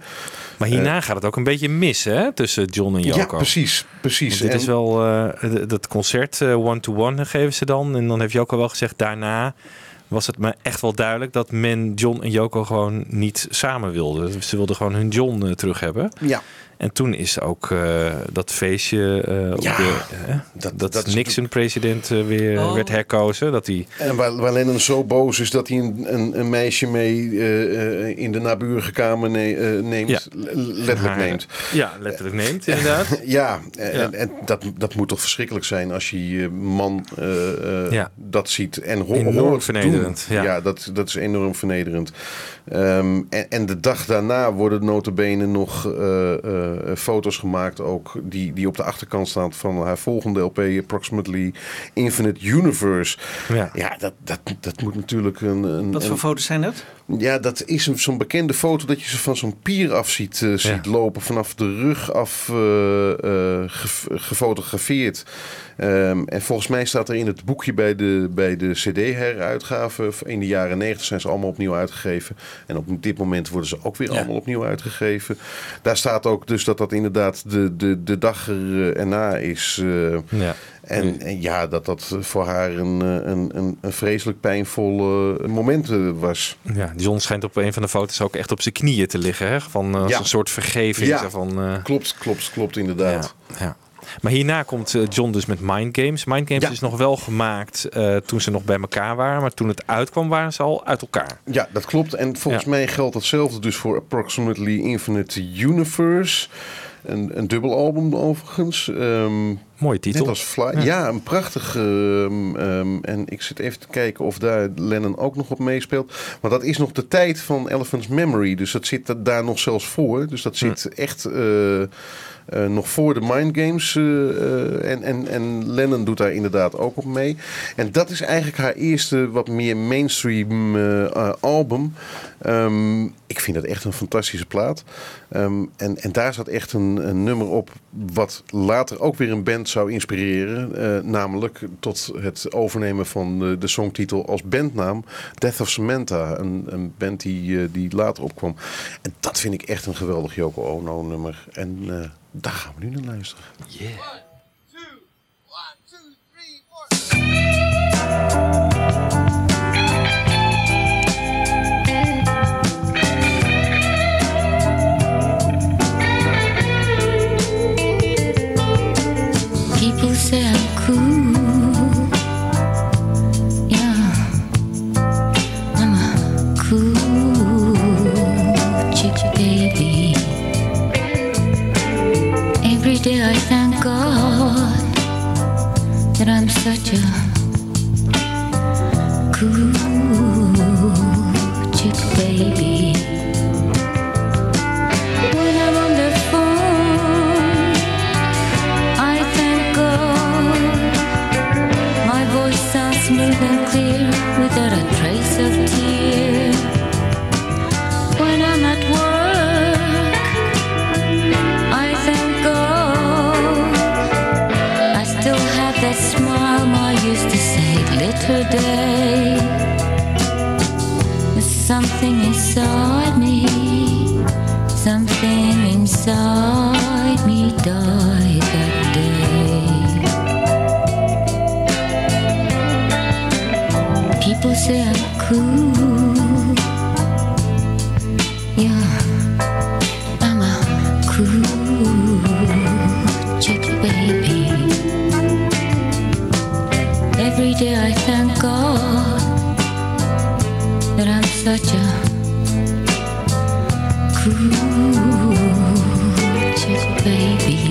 Maar hierna gaat het ook een beetje mis, hè? Tussen John en Yoko. ja, precies. precies. Want dit is wel eh, d- dat concert eh, one-to-one geven ze dan. En dan heeft Yoko wel gezegd, daarna was het me echt wel duidelijk dat men John en Yoko gewoon niet samen wilden. Ze wilden gewoon hun John eh, terug hebben. ja, En toen is ook eh, dat feestje eh, Ja, de, dat- dat, dat is Nixon-president eh, weer Oh. werd herkozen. Dat hij En waar, waar Lennon zo boos is dat hij een, een, een meisje mee eh, eh, in de naburige kamer ne- eh, neemt. Ja. Letterlijk haar- neemt. Ja, letterlijk neemt, inderdaad. Ja, en, Ja. en dat, dat moet toch verschrikkelijk zijn als je je man eh, eh, Ja. dat ziet en ho Enorm hoort vernederend, doen. ja. dat, dat is enorm vernederend. Ehm, en, en de dag daarna worden notabene nog eh, eh, foto's gemaakt ook die, die op de achterkant staan van haar volgende LP, Approximately Infinite Universe. Ja. Ja, dat, dat, dat moet natuurlijk een... een Wat een- voor foto's zijn dat? ja, dat is een- zo'n bekende foto dat je ze van zo'n pier af ziet, eh, ziet lopen. Vanaf de rug af eh, eh, gef- gefotografeerd. Ehm, en volgens mij staat er in het boekje bij de, bij de CD-heruitgave. In de jaren 90 zijn ze allemaal opnieuw uitgegeven. En op dit moment worden ze ook weer Ja. allemaal opnieuw uitgegeven. Daar staat ook dus dat dat inderdaad de, de, de dag er, eh, erna is. eh, Ja. en, en ja, dat dat voor haar een, eh, een, een, een vreselijk pijnvolle moment was. Ja, John schijnt op een van de foto's ook echt op zijn knieën te liggen. Hè? Van, Ja. een soort vergeving. Ja. Van, eh, Klopt, klopt, klopt inderdaad. Ja. Maar hierna komt eh, John dus met Mind Games. Mind Games Ja. is nog wel gemaakt eh, toen ze nog bij elkaar waren. Maar toen het uitkwam waren ze al uit elkaar. Ja, dat klopt. En volgens Ja. mij geldt hetzelfde dus voor Approximately Infinite Universe. Een, een dubbel album overigens. Ehm, Mooie titel. Net als Fly. Ja, een prachtig. ehm, ehm, en ik zit even te kijken of daar Lennon ook nog op meespeelt. Maar dat is nog de tijd van Elephant's Memory. Dus dat zit daar nog zelfs voor. Dus dat zit echt eh, eh, nog voor de Mind Games. eh, eh, en, en, en Lennon doet daar inderdaad ook op mee. En dat is eigenlijk haar eerste wat meer mainstream album. Ehm, ik vind dat echt een fantastische plaat. Ehm, en, en daar zat echt een, nummer op wat later ook weer een band zou inspireren. namelijk tot het overnemen van de, de songtitel als bandnaam Death of Samantha. Een, een band die, die later opkwam. En dat vind ik echt een geweldig Yoko Ono nummer. En daar gaan we nu naar luisteren. People such a inside me, something inside me died that day. People say I'm cool. Yeah, I'm a cool chick, baby. Every day I thank God that I'm such a cruel, baby.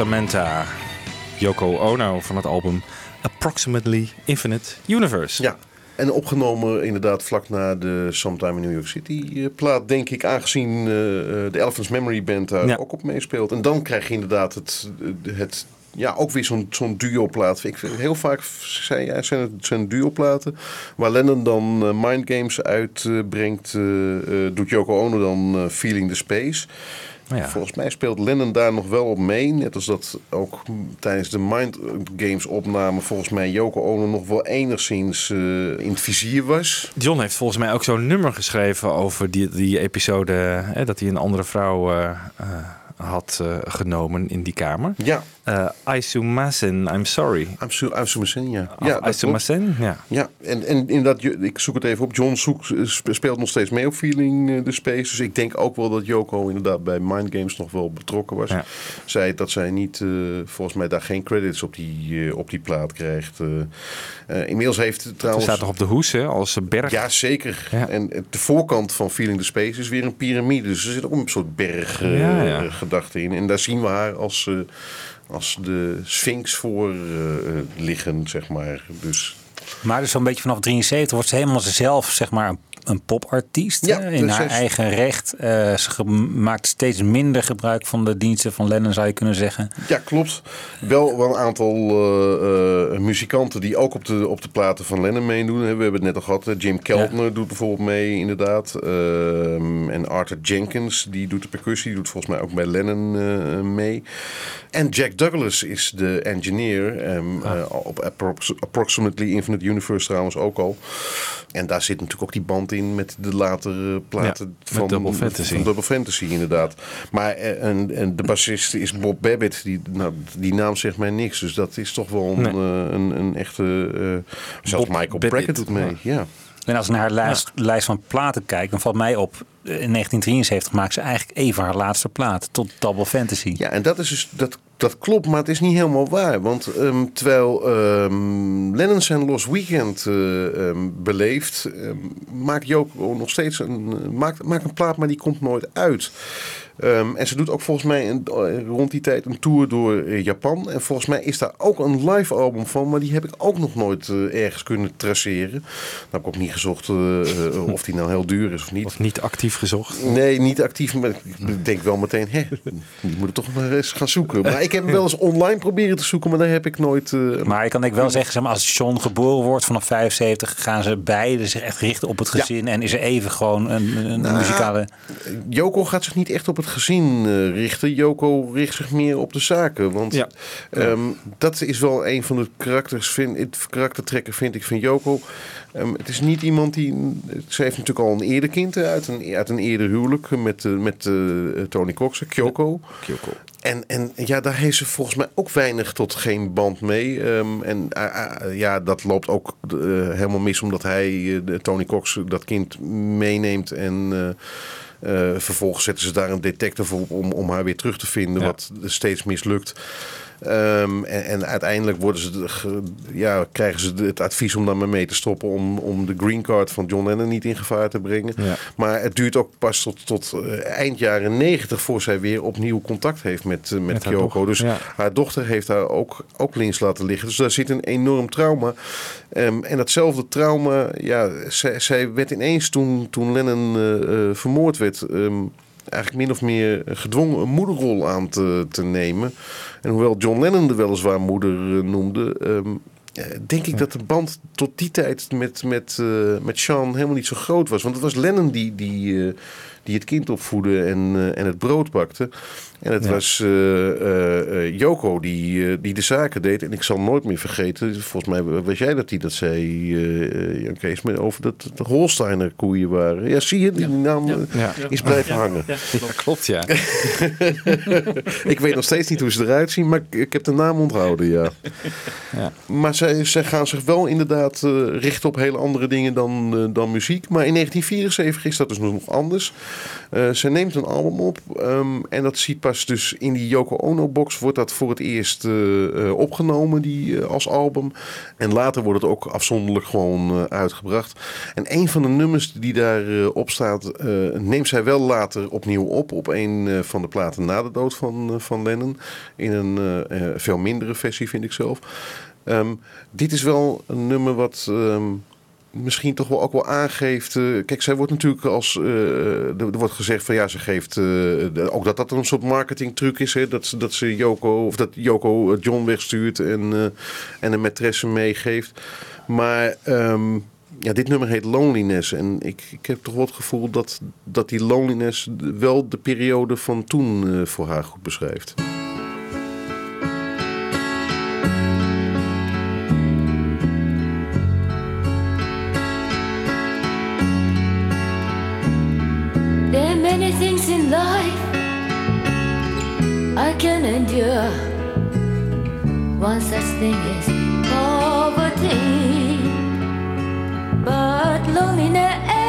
Samantha. Yoko Ono van het album Approximately Infinite Universe. Ja. En opgenomen inderdaad vlak na de Sometime in New York City eh, plaat, denk ik, aangezien eh, eh, de Elephants Memory Band daar Ja. ook op meespeelt. En dan krijg je inderdaad het, het ja, ook weer zo'n zo'n duoplaat. Ik vind heel vaak zei jij, zijn het zijn duoplaten waar Lennon dan Mind Games uitbrengt, eh, doet Yoko Ono dan Feeling the Space. Ja. Volgens mij speelt Lennon daar nog wel op mee. Net als dat ook tijdens de Mind Games opname volgens mij Yoko Ono nog wel enigszins eh, in het vizier was. John heeft volgens mij ook zo'n nummer geschreven over die, die episode. Hè, dat hij een andere vrouw eh, eh, had genomen in die kamer. Ja, Eh Aisumasen, I'm sorry. I'm so, I'm so missing, ja. Ja, ja, ja. Ja, en, en inderdaad, je- ik zoek het even op. John zoekt, sp- speelt nog steeds mee op Feeling eh, the Space. Dus ik denk ook wel dat Yoko inderdaad bij Mind Games nog wel betrokken was. Ja. Zij dat zij niet, eh, volgens mij daar geen credits op die, eh, op die plaat krijgt. Eh, eh, inmiddels heeft het Ze trouwens... staat toch op de hoes, hè, als berg. Ja, zeker. Ja. En de voorkant van Feeling the Space is weer een piramide. Dus er zit ook een soort berg eh, Ja, ja. gedachte in. En daar zien we haar als, eh, als de Sphinx voor eh, eh, liggen, zeg maar. Dus Maar dus zo'n beetje vanaf 73 wordt ze helemaal zelf zeg maar een, een popartiest. Ja, in haar eigen recht. Eh, ze maakt steeds minder gebruik van de diensten van Lennon zou je kunnen zeggen. ja, klopt. Wel, wel een aantal eh, eh, muzikanten die ook op de, op de platen van Lennon meedoen. We hebben het net al gehad. Jim Keltner doet bijvoorbeeld mee, inderdaad. Ehm, en Arthur Jenkins, die doet de percussie. Die doet volgens mij ook bij Lennon mee. En Jack Douglas is de engineer. ehm, Ah. op Approx- Approximately Infinite Universe trouwens ook al. En daar zit natuurlijk ook die band in met de latere platen Ja, van Double Fantasy. Van Double Fantasy, inderdaad. Maar eh, en, en de bassist is Bob Babbitt. Die, nou, die naam zegt mij niks. Dus dat is toch wel een, Nee. eh, een, een echte... eh zelfs Bob Michael Babbitt. Brackett doet mee. Ja. En als ik naar haar lijst, lijst van platen kijk, dan valt mij op. In 1973 maakt ze eigenlijk even haar laatste plaat. Tot Double Fantasy. Ja, en dat is dus dat, dat klopt, maar het is niet helemaal waar. Want ehm, terwijl ehm Lennon zijn Lost Weekend eh, ehm, beleeft, maakt Yoko nog steeds een, eh, maakt, maakt een plaat, maar die komt nooit uit. Ehm, en ze doet ook volgens mij een, eh, rond die tijd een tour door eh, Japan. En volgens mij is daar ook een live album van, maar die heb ik ook nog nooit eh, ergens kunnen traceren. Nou heb ik ook niet gezocht of die nou heel duur is of niet. Of niet actief gezocht. Nee, niet actief. Maar ik denk wel meteen, hè, die moet toch maar eens gaan zoeken. Maar ik heb hem wel eens online proberen te zoeken, maar daar heb ik nooit... eh, Maar ik kan denk wel zeggen, zeg maar, als John geboren wordt vanaf 75, gaan ze beide zich echt richten op het gezin. En is er even gewoon een, een Nou, muzikale. Joko gaat zich niet echt op het gezin eh, richten. Joko richt zich meer op de zaken. Want Ja. ehm, dat is wel een van de karakters, vind, het karaktertrekken vind ik van Joko. Ehm, het is niet iemand die... Ze heeft natuurlijk al een eerder kind uit een, uit een eerder huwelijk met, eh, met eh, Tony Cox, Kyoko. Kyoko. En, en ja, daar heeft ze volgens mij ook weinig tot geen band mee. Ehm, en ja, dat loopt ook helemaal mis omdat hij, de Tony Cox, dat kind meeneemt. En vervolgens zetten ze daar een detective op om, om haar weer terug te vinden, Ja. wat steeds mislukt. Ehm, en, en uiteindelijk worden ze de- ja, krijgen ze het advies om daar maar mee te stoppen om, om de green card van John Lennon niet in gevaar te brengen. Ja. Maar het duurt ook pas tot, tot eh, eind jaren negentig voor zij weer opnieuw contact heeft met, eh, met, Kyoko. Dus ja. haar dochter heeft haar ook, ook links laten liggen. Dus daar zit een enorm trauma. Ehm, en datzelfde trauma, ja, zij, zij werd ineens toen, toen Lennon eh, vermoord werd. ehm, eigenlijk min of meer gedwongen een moederrol aan te, te nemen. En hoewel John Lennon de weliswaar moeder eh, noemde, ehm, eh, denk ik dat de band tot die tijd met, met, eh, met Sean helemaal niet zo groot was. Want het was Lennon die, die, die het kind opvoedde en, en het brood bakte. En het Ja. was eh, eh, eh, Joko die, die de zaken deed. En ik zal nooit meer vergeten, volgens mij was jij dat die dat zei, eh, Jan Kees, over dat de Holsteiner koeien waren. Ja, zie je, die naam Ja. is blijven hangen. Ja, Ja, klopt. klopt, ja. Ik weet nog steeds niet hoe ze eruit zien, maar ik, heb de naam onthouden, ja. Ja. Maar zij, zij gaan zich wel inderdaad richten op hele andere dingen dan, dan muziek. Maar in 1974 is dat dus nog anders. Eh, ze neemt een album op ehm, en dat ziet pas dus in die Yoko Ono box wordt dat voor het eerst eh, eh, opgenomen die, als album. En later wordt het ook afzonderlijk gewoon uitgebracht. En een van de nummers die daarop op staat, neemt zij wel later opnieuw op. Op een van de platen na de dood van, van Lennon. In een veel mindere versie vind ik zelf. Ehm, dit is wel een nummer wat ehm, misschien toch wel ook wel aangeeft. eh, kijk, zij wordt natuurlijk als. eh, er, er wordt gezegd van ja, ze geeft. eh, ook dat dat een soort marketingtruc is. Hè, dat, dat ze Joko. Of dat Joko eh, John wegstuurt en, eh, en een maîtresse meegeeft. Maar. ehm, ja, dit nummer heet Loneliness. En ik, ik heb toch wel het gevoel dat, dat die loneliness wel de periode van toen eh, voor haar goed beschrijft. Endure. One such thing is poverty, but loneliness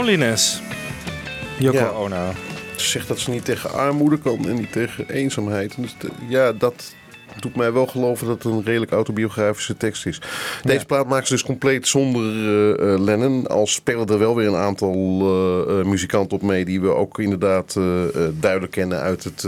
Loneliness. Yoko Ja. Ono. Ze zegt dat ze niet tegen armoede kan en niet tegen eenzaamheid. Dus ja, dat doet mij wel geloven dat het een redelijk autobiografische tekst is. Deze plaat maakt ze dus compleet zonder eh, Lennon. Al spelen er wel weer een aantal eh, muzikanten op mee... die we ook inderdaad duidelijk kennen uit het,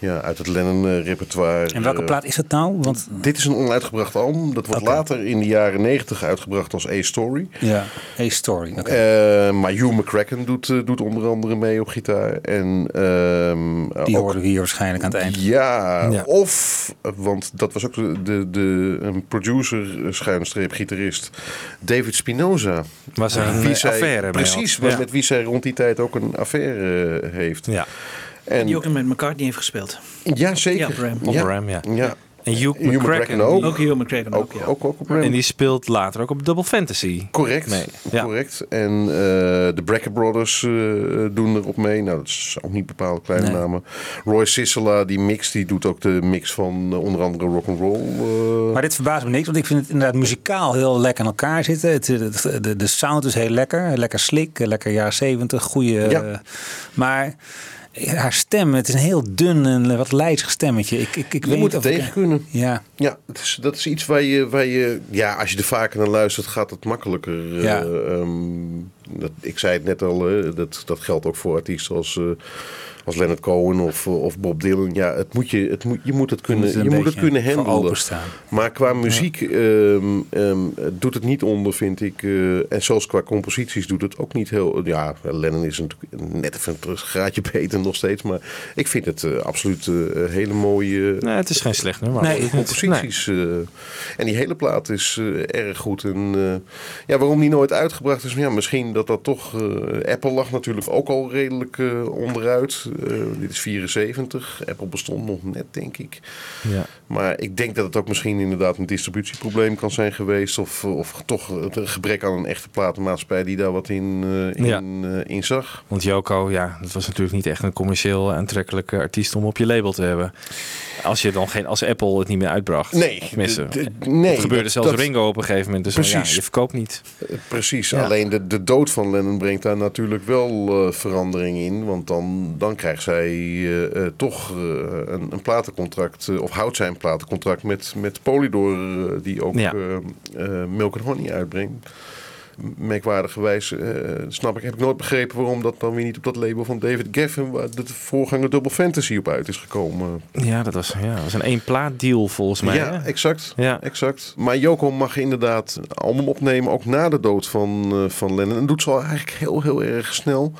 ja, uit het Lennon-repertoire. En welke plaat is het nou? Want Dit is een onuitgebracht album. Dat wordt later in de jaren negentig uitgebracht als A-Story. ja, A Story. Oké. Eh, maar Hugh McCracken doet, eh, doet onder andere mee op gitaar. En, ehm, Die ook- hoorden we hier waarschijnlijk aan het eind. Ja, Ja. of, want dat was ook de, de, de een producer, eh, schuinstreep, gitarist, David Spinoza. Was er een Wie eh, zij- affaire mee Precies, met wie zij rond die tijd ook een affaire eh, heeft. Ja. En, Die ook nog met McCartney heeft gespeeld. ja, zeker. Ja, op Ram. Op ja. Ram, ja. Ja. En Hugh Hugh McCracken. McCracken ook. Ook Hugh McCracken ook, Ook, ja. ook, ook op Ram. En die speelt later ook op Double Fantasy. Correct, Nee, ja. correct. En eh, de Brecker Brothers eh, doen erop mee. Nou, dat is ook niet bepaalde kleine Nee. namen. Roy Sissela, die mix, die doet ook de mix van eh, onder andere rock'n'roll. eh Maar dit verbaast me niks, want ik vind het inderdaad muzikaal heel lekker in elkaar zitten. Het, het- de, de sound is heel lekker, lekker slik, lekker jaren zeventig, goede. Ja. maar haar stem, het is een heel dun en wat lijzig stemmetje. Ik, ik, ik je weet moet ik- tegen kunnen. Ja, Ja, het is, dat is iets waar je, waar je... Ja, als je er vaker naar luistert, gaat het makkelijker. eh, Ja. ehm, dat, ik zei het net al, dat, dat geldt ook voor artiesten als... eh, als Leonard Cohen of, of Bob Dylan. Ja, het moet je, het moet, je moet het kunnen, moet je moet het kunnen handelen. Maar qua muziek ehm, ehm, doet het niet onder, vind ik. eh, en zelfs qua composities doet het ook niet heel... Ja, Lennon is natuurlijk net even een graadje beter nog steeds. Maar ik vind het eh, absoluut eh, hele mooie... Nee, het is geen slecht nummer. Nee, mooie composities. eh. en die hele plaat is eh, erg goed. En eh, ja, waarom die nooit uitgebracht is, ja, misschien dat dat toch. eh, Apple lag natuurlijk ook al redelijk eh, onderuit. Eh, dit is 74. Apple bestond nog net, denk ik. Ja. Maar ik denk dat het ook misschien inderdaad een distributieprobleem kan zijn geweest. Of, of toch het gebrek aan een echte platenmaatschappij die daar wat in, in, Ja. in zag. Want Joko, ja, dat was natuurlijk niet echt een commercieel aantrekkelijke artiest om op je label te hebben. Als je dan geen, als Apple het niet meer uitbracht. Nee, Tenminste, nee, dat gebeurde dat- zelfs dat- Ringo op een gegeven moment. Dus ja, je verkoopt niet. Precies, Ja. alleen de, de dood van Lennon brengt daar natuurlijk wel eh, verandering in. Want dan, dan krijgt zij eh, eh, toch een, een platencontract, of houdt zij een platencontract met, met Polydor, die ook Ja. Milk and Honey uitbrengt. Merkwaardigerwijs eh, snap ik, heb ik nooit begrepen waarom dat dan weer niet op dat label van David Geffen, waar de voorganger Double Fantasy op uit is gekomen. Ja, dat was, ja, dat was een één plaat deal volgens mij. Ja, hè? exact. Ja. exact. Maar Joko mag inderdaad album opnemen, ook na de dood van, eh, van Lennon. En doet ze al eigenlijk heel, heel erg snel.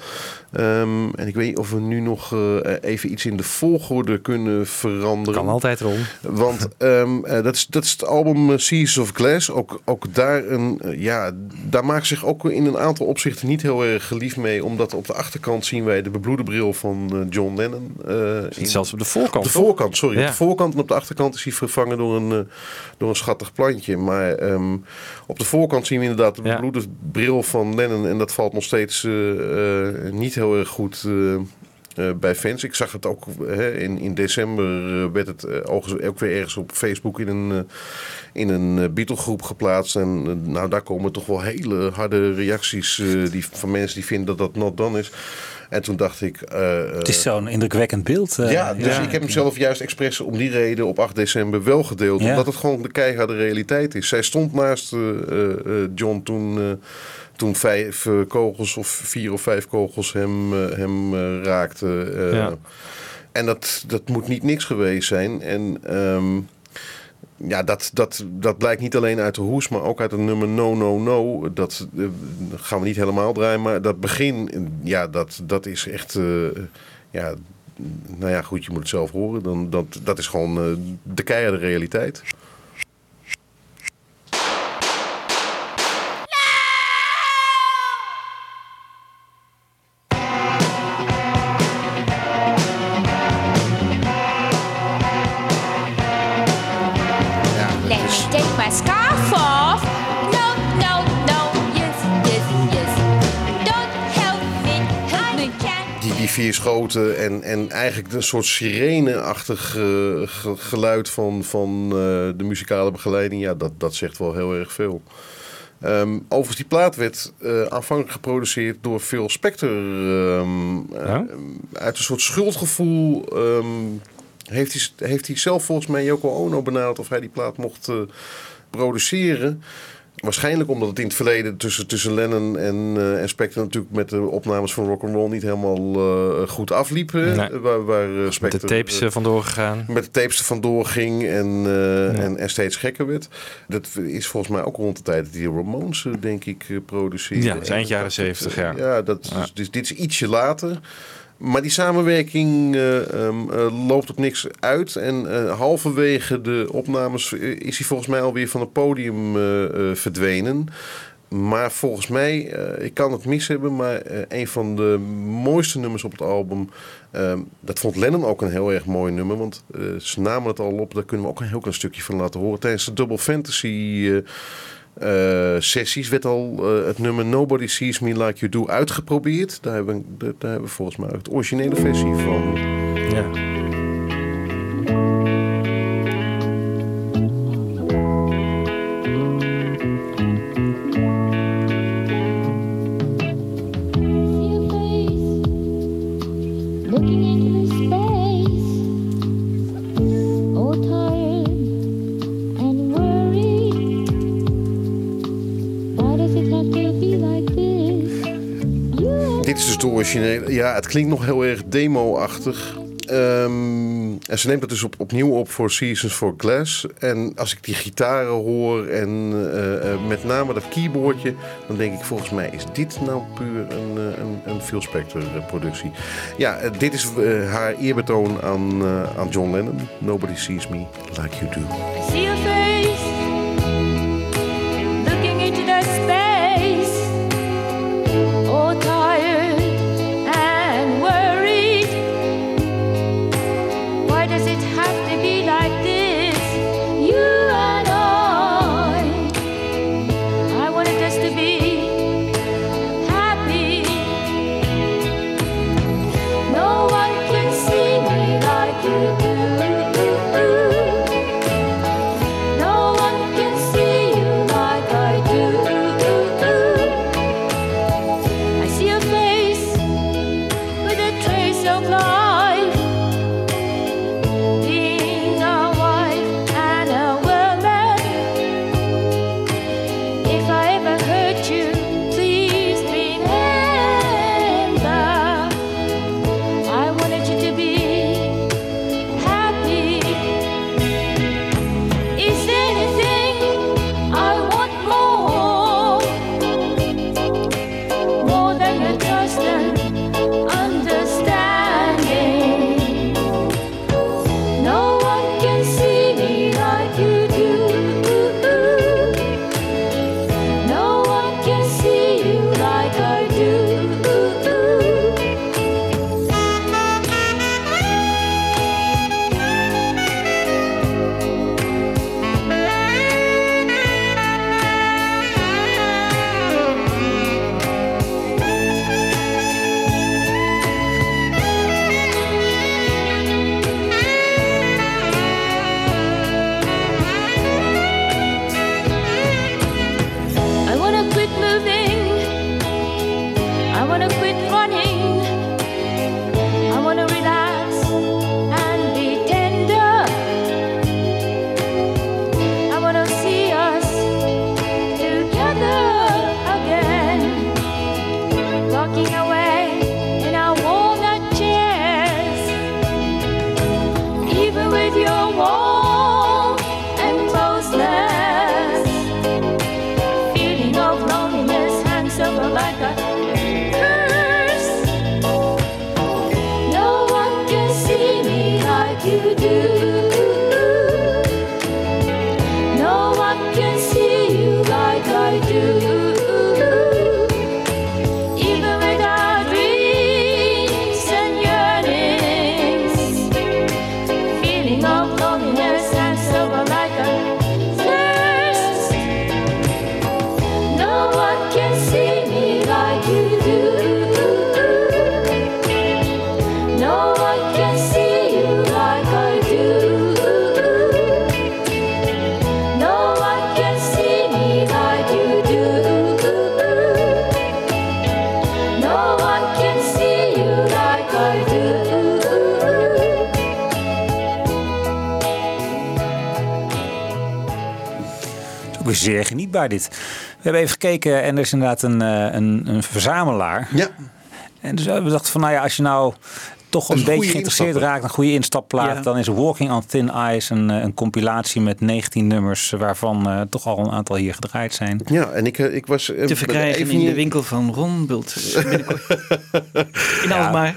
Ehm, en ik weet niet of we nu nog eh, even iets in de volgorde kunnen veranderen. Kan altijd Ron. Want ehm, eh, dat, is, dat is het album eh, Seas of Glass. Ook, ook daar, een, eh, ja, daar maakt zich ook in een aantal opzichten niet heel erg geliefd mee. Omdat op de achterkant zien wij de bebloede bril van eh, John Lennon. eh, in- Zelfs op de voorkant. op de voorkant, sorry. Ja. Op de voorkant en op de achterkant is hij vervangen door een, eh, door een schattig plantje. Maar ehm, op de voorkant zien we inderdaad de Ja. bebloede bril van Lennon. En dat valt nog steeds eh, eh, niet heel erg goed eh, eh, bij fans. Ik zag het ook hè, in, in december eh, werd het ook weer ergens op Facebook in een, in een Beatle-groep geplaatst. En nou, daar komen toch wel hele harde reacties die, van mensen die vinden dat dat not done is. En toen dacht ik... eh, het is zo'n indrukwekkend beeld. eh, ja, dus ik heb hem zelf juist expres om die reden op 8 december wel gedeeld. Ja. Omdat het gewoon de keiharde realiteit is. Zij stond naast eh, eh, eh, John toen, eh, toen vijf eh, kogels of vier of vijf kogels hem, eh, hem eh, raakten. eh. Ja. En dat, dat moet niet niks geweest zijn. En ehm, ja, dat, dat, dat blijkt niet alleen uit de hoes, maar ook uit het nummer No No No. Dat eh, gaan we niet helemaal draaien, maar dat begin, ja, dat, dat is echt... eh, ja, nou ja, goed, je moet het zelf horen. Dan, dat, dat is gewoon eh, de keiharde realiteit. Vier schoten en, en eigenlijk een soort sirene-achtig eh, ge- geluid van, van eh, de muzikale begeleiding. Ja, dat, dat zegt wel heel erg veel. Ehm, overigens, die plaat werd eh, aanvankelijk geproduceerd door Phil Spector. ehm, eh, uit een soort schuldgevoel ehm, heeft, hij, heeft hij zelf volgens mij Yoko Ono benaderd of hij die plaat mocht produceren. Waarschijnlijk omdat het in het verleden tussen, tussen Lennon en, eh en Spector natuurlijk met de opnames van rock'n'roll niet helemaal eh, goed afliep. Waar, waar eh, Met de Spector, tapes vandoor gegaan. met de tapes er vandoor ging en, en, en steeds gekker werd. Dat is volgens mij ook rond de tijd dat die Ramones, denk ik, produceerden. Ja, eind En jaren 70, ja. Ja, dat, Ja. Dus, dit is ietsje later. Maar die samenwerking eh, ehm, eh, loopt op niks uit. En eh, halverwege de opnames is hij volgens mij alweer van het podium verdwenen. maar volgens mij, ik kan het mis hebben, maar een van de mooiste nummers op het album. ehm, dat vond Lennon ook een heel erg mooi nummer. Want ze namen het al op, daar kunnen we ook een heel klein stukje van laten horen. Tijdens de Double Fantasy eh, sessies werd al eh, het nummer Nobody Sees Me Like You Do uitgeprobeerd. Daar hebben, hebben we volgens mij de originele versie van. Ja. Dit is dus de originele. Ja, het klinkt nog heel erg demo-achtig. Ehm, en ze neemt het dus op, opnieuw op voor Seasons for Glass. En als ik die gitaren hoor en eh, eh, met name dat keyboardje, dan denk ik volgens mij is dit nou puur een, eh, een, een Phil Spector productie. Ja, dit is haar eerbetoon aan, aan John Lennon. Nobody sees me like you do. Genietbaar dit. We hebben even gekeken en er is inderdaad een, eh, een, een verzamelaar. Ja. En dus we dachten van, nou ja, als je nou toch een beetje geïnteresseerd raakt, een goede instapplaat, Ja. dan is Walking on Thin Ice een, eh, een compilatie met 19 nummers, waarvan eh, toch al een aantal hier gedraaid zijn. Ja, en ik, eh, ik was... Te verkrijgen even in de winkel van Ron Bult. In Alkmaar.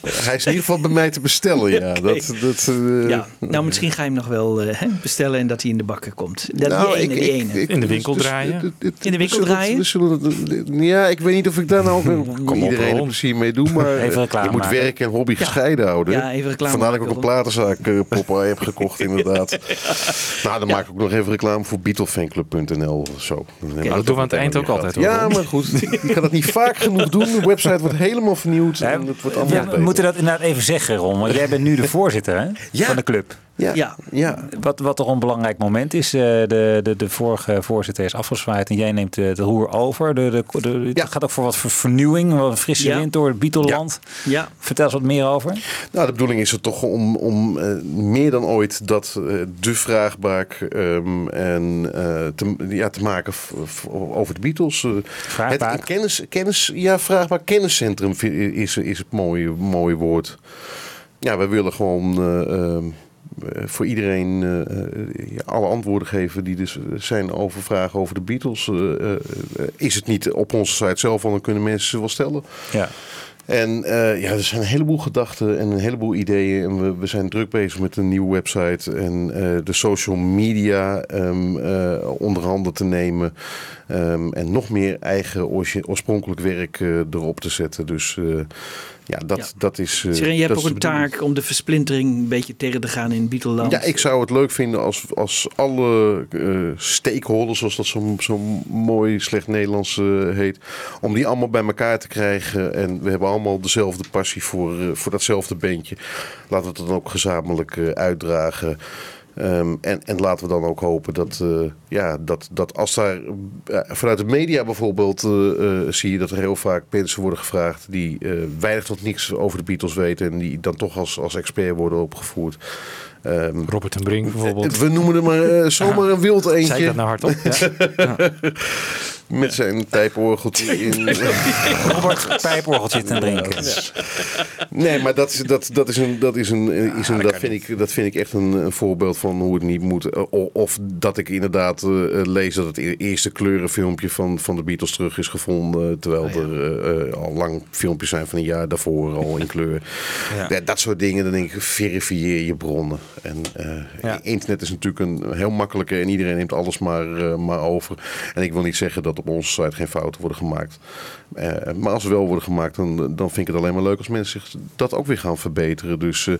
Hij is in ieder geval bij mij te bestellen, ja. Dat, dat, Ja, nou misschien ga je hem nog wel eh, hè, bestellen en dat hij in de bakken komt. Dat, Nou, die ene, ik- die ik- ene. ik- In de winkel dus- draaien? dit- dit- In de winkel draaien? ja, ik weet niet of ik daar nou ook op, iedereen plezier mee doe, maar je moet maken. werk en hobby gescheiden houden. Ja, even reclame Vandaar dat ik ook een platenzaak eh, Popeye heb gekocht, inderdaad. Nou, dan maak ik ook nog even reclame voor Beatlefanclub.nl of zo. Nou, dat doen we aan het eind ook altijd. hoor. Ja, maar goed, ik kan het niet vaak genoeg doen. De website wordt helemaal vernieuwd en het wordt allemaal Ja, we moeten dat inderdaad even zeggen, Ron. Want jij bent nu de voorzitter hè, Ja. van de club. Ja, Ja. ja. Wat, wat toch een belangrijk moment is. eh, de, de, de vorige voorzitter is afgezwaaid en jij neemt de, de roer over. De, de, de, Ja. Het gaat ook voor wat ver- vernieuwing, wat een frisse Ja. wind door het Beateland. Ja, Vertel eens wat meer over. Nou, de bedoeling is er toch om, om eh, meer dan ooit dat eh, de vraagbaak ehm, en, eh, te, ja, te maken over de Beatles. Vraagbaak? Het kennis, kennis, ja, vraagbaak kenniscentrum is, is het mooie, mooie woord. Ja, we willen gewoon eh, ehm, eh, voor iedereen alle antwoorden geven die dus zijn over vragen over de Beatles. Is het niet op onze site zelf, want dan kunnen mensen ze wel stellen. Ja. En eh, ja, er zijn een heleboel gedachten en een heleboel ideeën. En we, we zijn druk bezig met een nieuwe website en eh, de social media eh, onder handen te nemen. Ehm, en nog meer eigen oorspronkelijk werk erop te zetten. Dus ja, dat, Ja. dat is. eh, Seren, je hebt ook een taak om de versplintering een beetje tegen te gaan in Beatleland. Ja, ik zou het leuk vinden als, als alle eh, stakeholders, zoals dat zo, zo mooi slecht Nederlands eh, heet, om die allemaal bij elkaar te krijgen. En we hebben allemaal dezelfde passie voor, voor datzelfde bandje. Laten we het dan ook gezamenlijk uitdragen. Ehm, en, en laten we dan ook hopen dat, eh, ja, dat, dat als daar eh, vanuit de media bijvoorbeeld eh, zie je dat er heel vaak mensen worden gevraagd die weinig tot niks over de Beatles weten en die dan toch als, als expert worden opgevoerd. Ehm, Robert en Brink bijvoorbeeld. we noemen er maar zomaar een wild eentje. dat nou hardop? Ja. Met zijn pijporgeltje in. Robert pijporgeltje zit te drinken. Nee, maar dat, is- dat, dat, is een, dat, is een, is een, dat, vind ik, dat vind ik echt een, een voorbeeld van hoe het niet moet. Eh, Of dat ik inderdaad eh, eh, lees dat het e- eerste kleurenfilmpje van, van de Beatles terug is gevonden. Terwijl er eh, eh, al lang filmpjes zijn van een jaar daarvoor al in kleur. Ja. Ja, dat soort dingen, dan denk ik, verifieer je bronnen. En eh, Ja. internet is natuurlijk een heel makkelijke en iedereen neemt alles maar, maar over. En ik wil niet zeggen dat op onze site geen fouten worden gemaakt. Eh, maar als ze wel worden gemaakt, dan, dan vind ik het alleen maar leuk als mensen zich dat ook weer gaan verbeteren. Dus eh,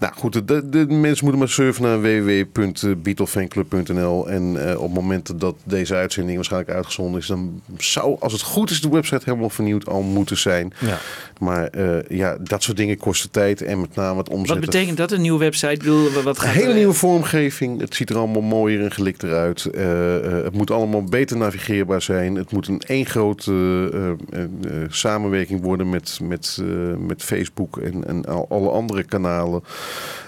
nou goed, de, de, mensen moeten maar surfen naar www.beatlefanclub.nl. En eh, op het moment dat deze uitzending waarschijnlijk uitgezonden is, dan zou, als het goed is, de website helemaal vernieuwd al moeten zijn. Ja. Maar ja, dat soort dingen kosten tijd en met name het Wat omzetten. betekent dat, een nieuwe website? Ik bedoel, wat Een gaat hele er- nieuwe vormgeving. Het ziet er allemaal mooier en gelikter uit. Het moet allemaal beter navigeerbaar zijn. Het moet een één grote samenwerking worden met, met, eh, met Facebook en, en al- alle andere kanalen.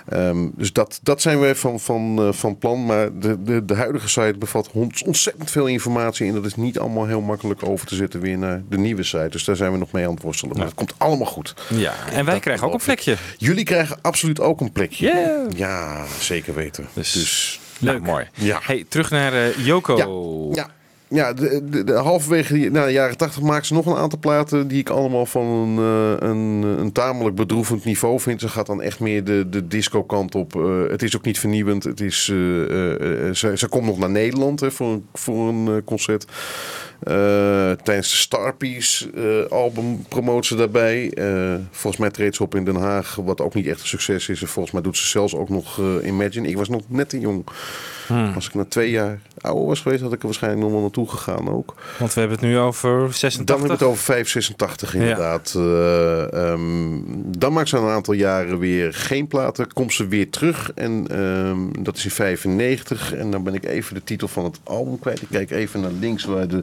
Ehm, dus dat, dat zijn wij van, van, eh, van plan. Maar de, de, de huidige site bevat ont- ontzettend veel informatie. En dat is niet allemaal heel makkelijk over te zetten weer naar de nieuwe site. Dus daar zijn we nog mee aan het worstelen. Maar het komt allemaal goed. ja. En wij Dat krijgen ook een plekje. Jullie krijgen absoluut ook een plekje. Yeah. Ja, zeker weten. Dus- dus Nou, mooi. Ja. Hey, terug naar eh, Joko. Ja, ja. Ja, de, de, halverwege die, nou, de jaren tachtig maakte ze nog een aantal platen die ik allemaal van een, eh, een, een tamelijk bedroevend niveau vind. Ze gaat dan echt meer de, de disco kant op. Eh, het is ook niet vernieuwend. Het is, eh, ze, ze komt nog naar Nederland hè, voor, voor een concert. Eh, tijdens de Starpiece eh, album promoot ze daarbij. Eh, volgens mij treedt ze op in Den Haag, wat ook niet echt een succes is. En volgens mij doet ze zelfs ook nog Imagine. Ik was nog net te jong. Als ik na twee jaar ouder was geweest, had ik er waarschijnlijk nog wel naartoe gegaan ook. Want we hebben het nu over Dan 86. hebben we het over 586 inderdaad. Eh, ehm, dan maakt ze een aantal jaren weer geen platen. Komt ze weer terug. En ehm, dat is in 95. En dan ben ik even de titel van het album kwijt. Ik kijk even naar links waar de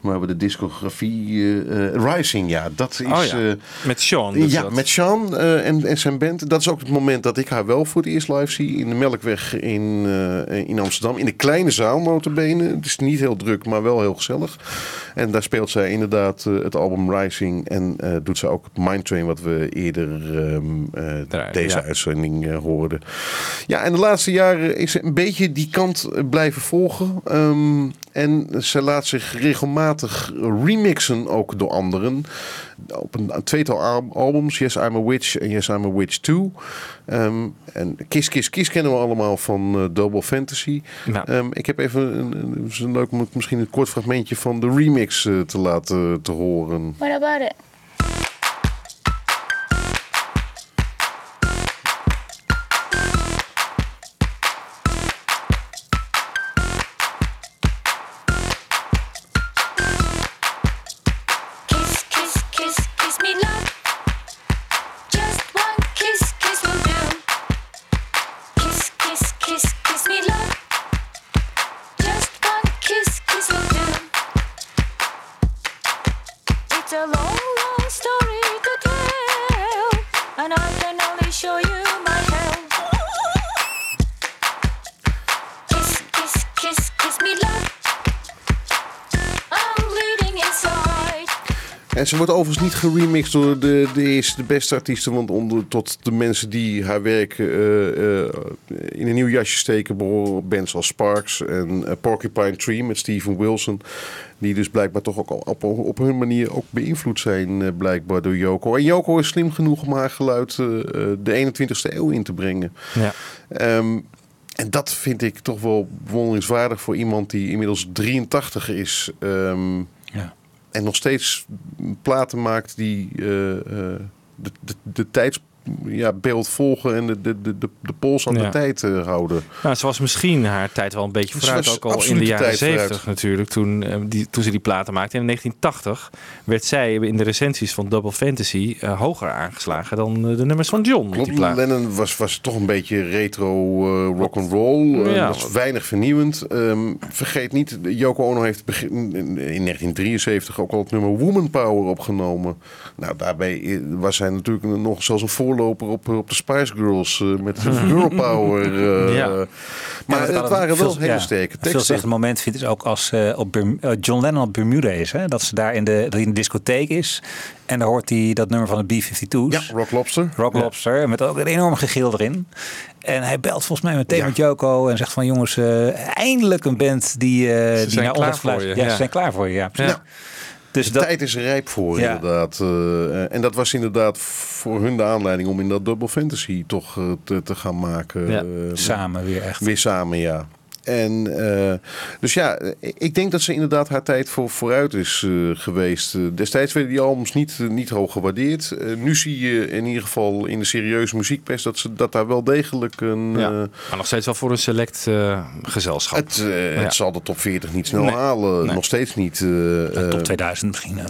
waar we de discografie... eh, eh, Rising, ja, dat is... Oh ja, eh, met Sean. dus ja, dat. met Sean en, en zijn band. Dat is ook het moment dat ik haar wel voor het eerst live zie. In de Melkweg in, in Amsterdam. In de kleine zaal notabene. Het is niet heel druk, maar wel heel gezellig. En daar speelt zij inderdaad het album Rising. En doet ze ook Mind Train, wat we eerder ehm, eh, deze ja. uitzending hoorden. Ja, en de laatste jaren is ze een beetje die kant blijven volgen. Ehm, en ze laat zich regelmatig remixen, ook door anderen. Op een, een tweetal al- albums, Yes I'm a Witch en Yes I'm a Witch 2. Ehm, en Kiss Kiss Kiss kennen we allemaal van eh, Double Fantasy. Nou. Ehm, ik heb even een, een, een leuk om misschien een kort fragmentje van de remix eh, te laten te horen. What about it? Ze wordt overigens niet geremixed door de, de eerste, de beste artiesten. Want onder, tot de mensen die haar werk eh, eh, in een nieuw jasje steken... behoren bands als Sparks en eh, Porcupine Tree met Steven Wilson. Die dus blijkbaar toch ook al op, op hun manier ook beïnvloed zijn, blijkbaar door Yoko. En Yoko is slim genoeg om haar geluid de 21ste eeuw in te brengen. Ja. Ehm, en dat vind ik toch wel bewonderingswaardig voor iemand die inmiddels 83 is. Ehm, Ja. En nog steeds platen maakt die eh, eh, de, de, de tijdsbeeld ja, beeld volgen en de, de, de, de, de pols aan Ja. de tijd eh, houden. Nou, ze was misschien haar tijd wel een beetje vooruit. was Ook al in de jaren tijd vooruit. 70 natuurlijk. Toen, eh, die, toen ze die platen maakte. En in 1980 werd zij in de recensies van Double Fantasy eh, hoger aangeslagen dan de nummers van John. Klopt. Lennon was, was toch een beetje retro rock and roll. Ja. dat is weinig vernieuwend. Ehm, vergeet niet, Yoko Ono heeft begin, in 1973 ook al het nummer Woman Power opgenomen. Nou, daarbij was hij natuurlijk nog zelfs een voorloper op, op de Spice Girls eh, met Girl Power. eh, Ja. Maar Ja, het waren wel veel- hele sterke Het teksten. veelzeggende moment vind ik ook als eh, op John Lennon op Bermuda is. Hè? Dat ze daar in de, in de discotheek is. En dan hoort hij dat nummer van de B-52's. Ja, Rock Lobster. Rock Lobster. Met ook een enorm gegil erin. En hij belt volgens mij meteen Ja. met Joko. En zegt van jongens, eh, eindelijk een band die, eh die naar ons voor luistert. je, Ja, ja. ze zijn klaar voor je. Ja, precies. Ja. Dus De dat, tijd is rijp voor, Ja. inderdaad. Eh, en dat was inderdaad voor hun de aanleiding om in dat Double Fantasy toch eh, te, te gaan maken. Ja, Eh, samen weer echt. Weer samen, ja. En eh, dus ja, ik denk dat ze inderdaad haar tijd voor, vooruit is eh, geweest. Eh, destijds werden die albums niet, niet hoog gewaardeerd. Eh, nu zie je in ieder geval in de serieuze muziekpers dat, ze, dat daar wel degelijk een. Ja. eh, Maar nog steeds wel voor een select eh, gezelschap. het, Ja. het zal de top 40 niet snel Nee. halen. Nee. Nog steeds niet. eh, Top eh, 2000 misschien.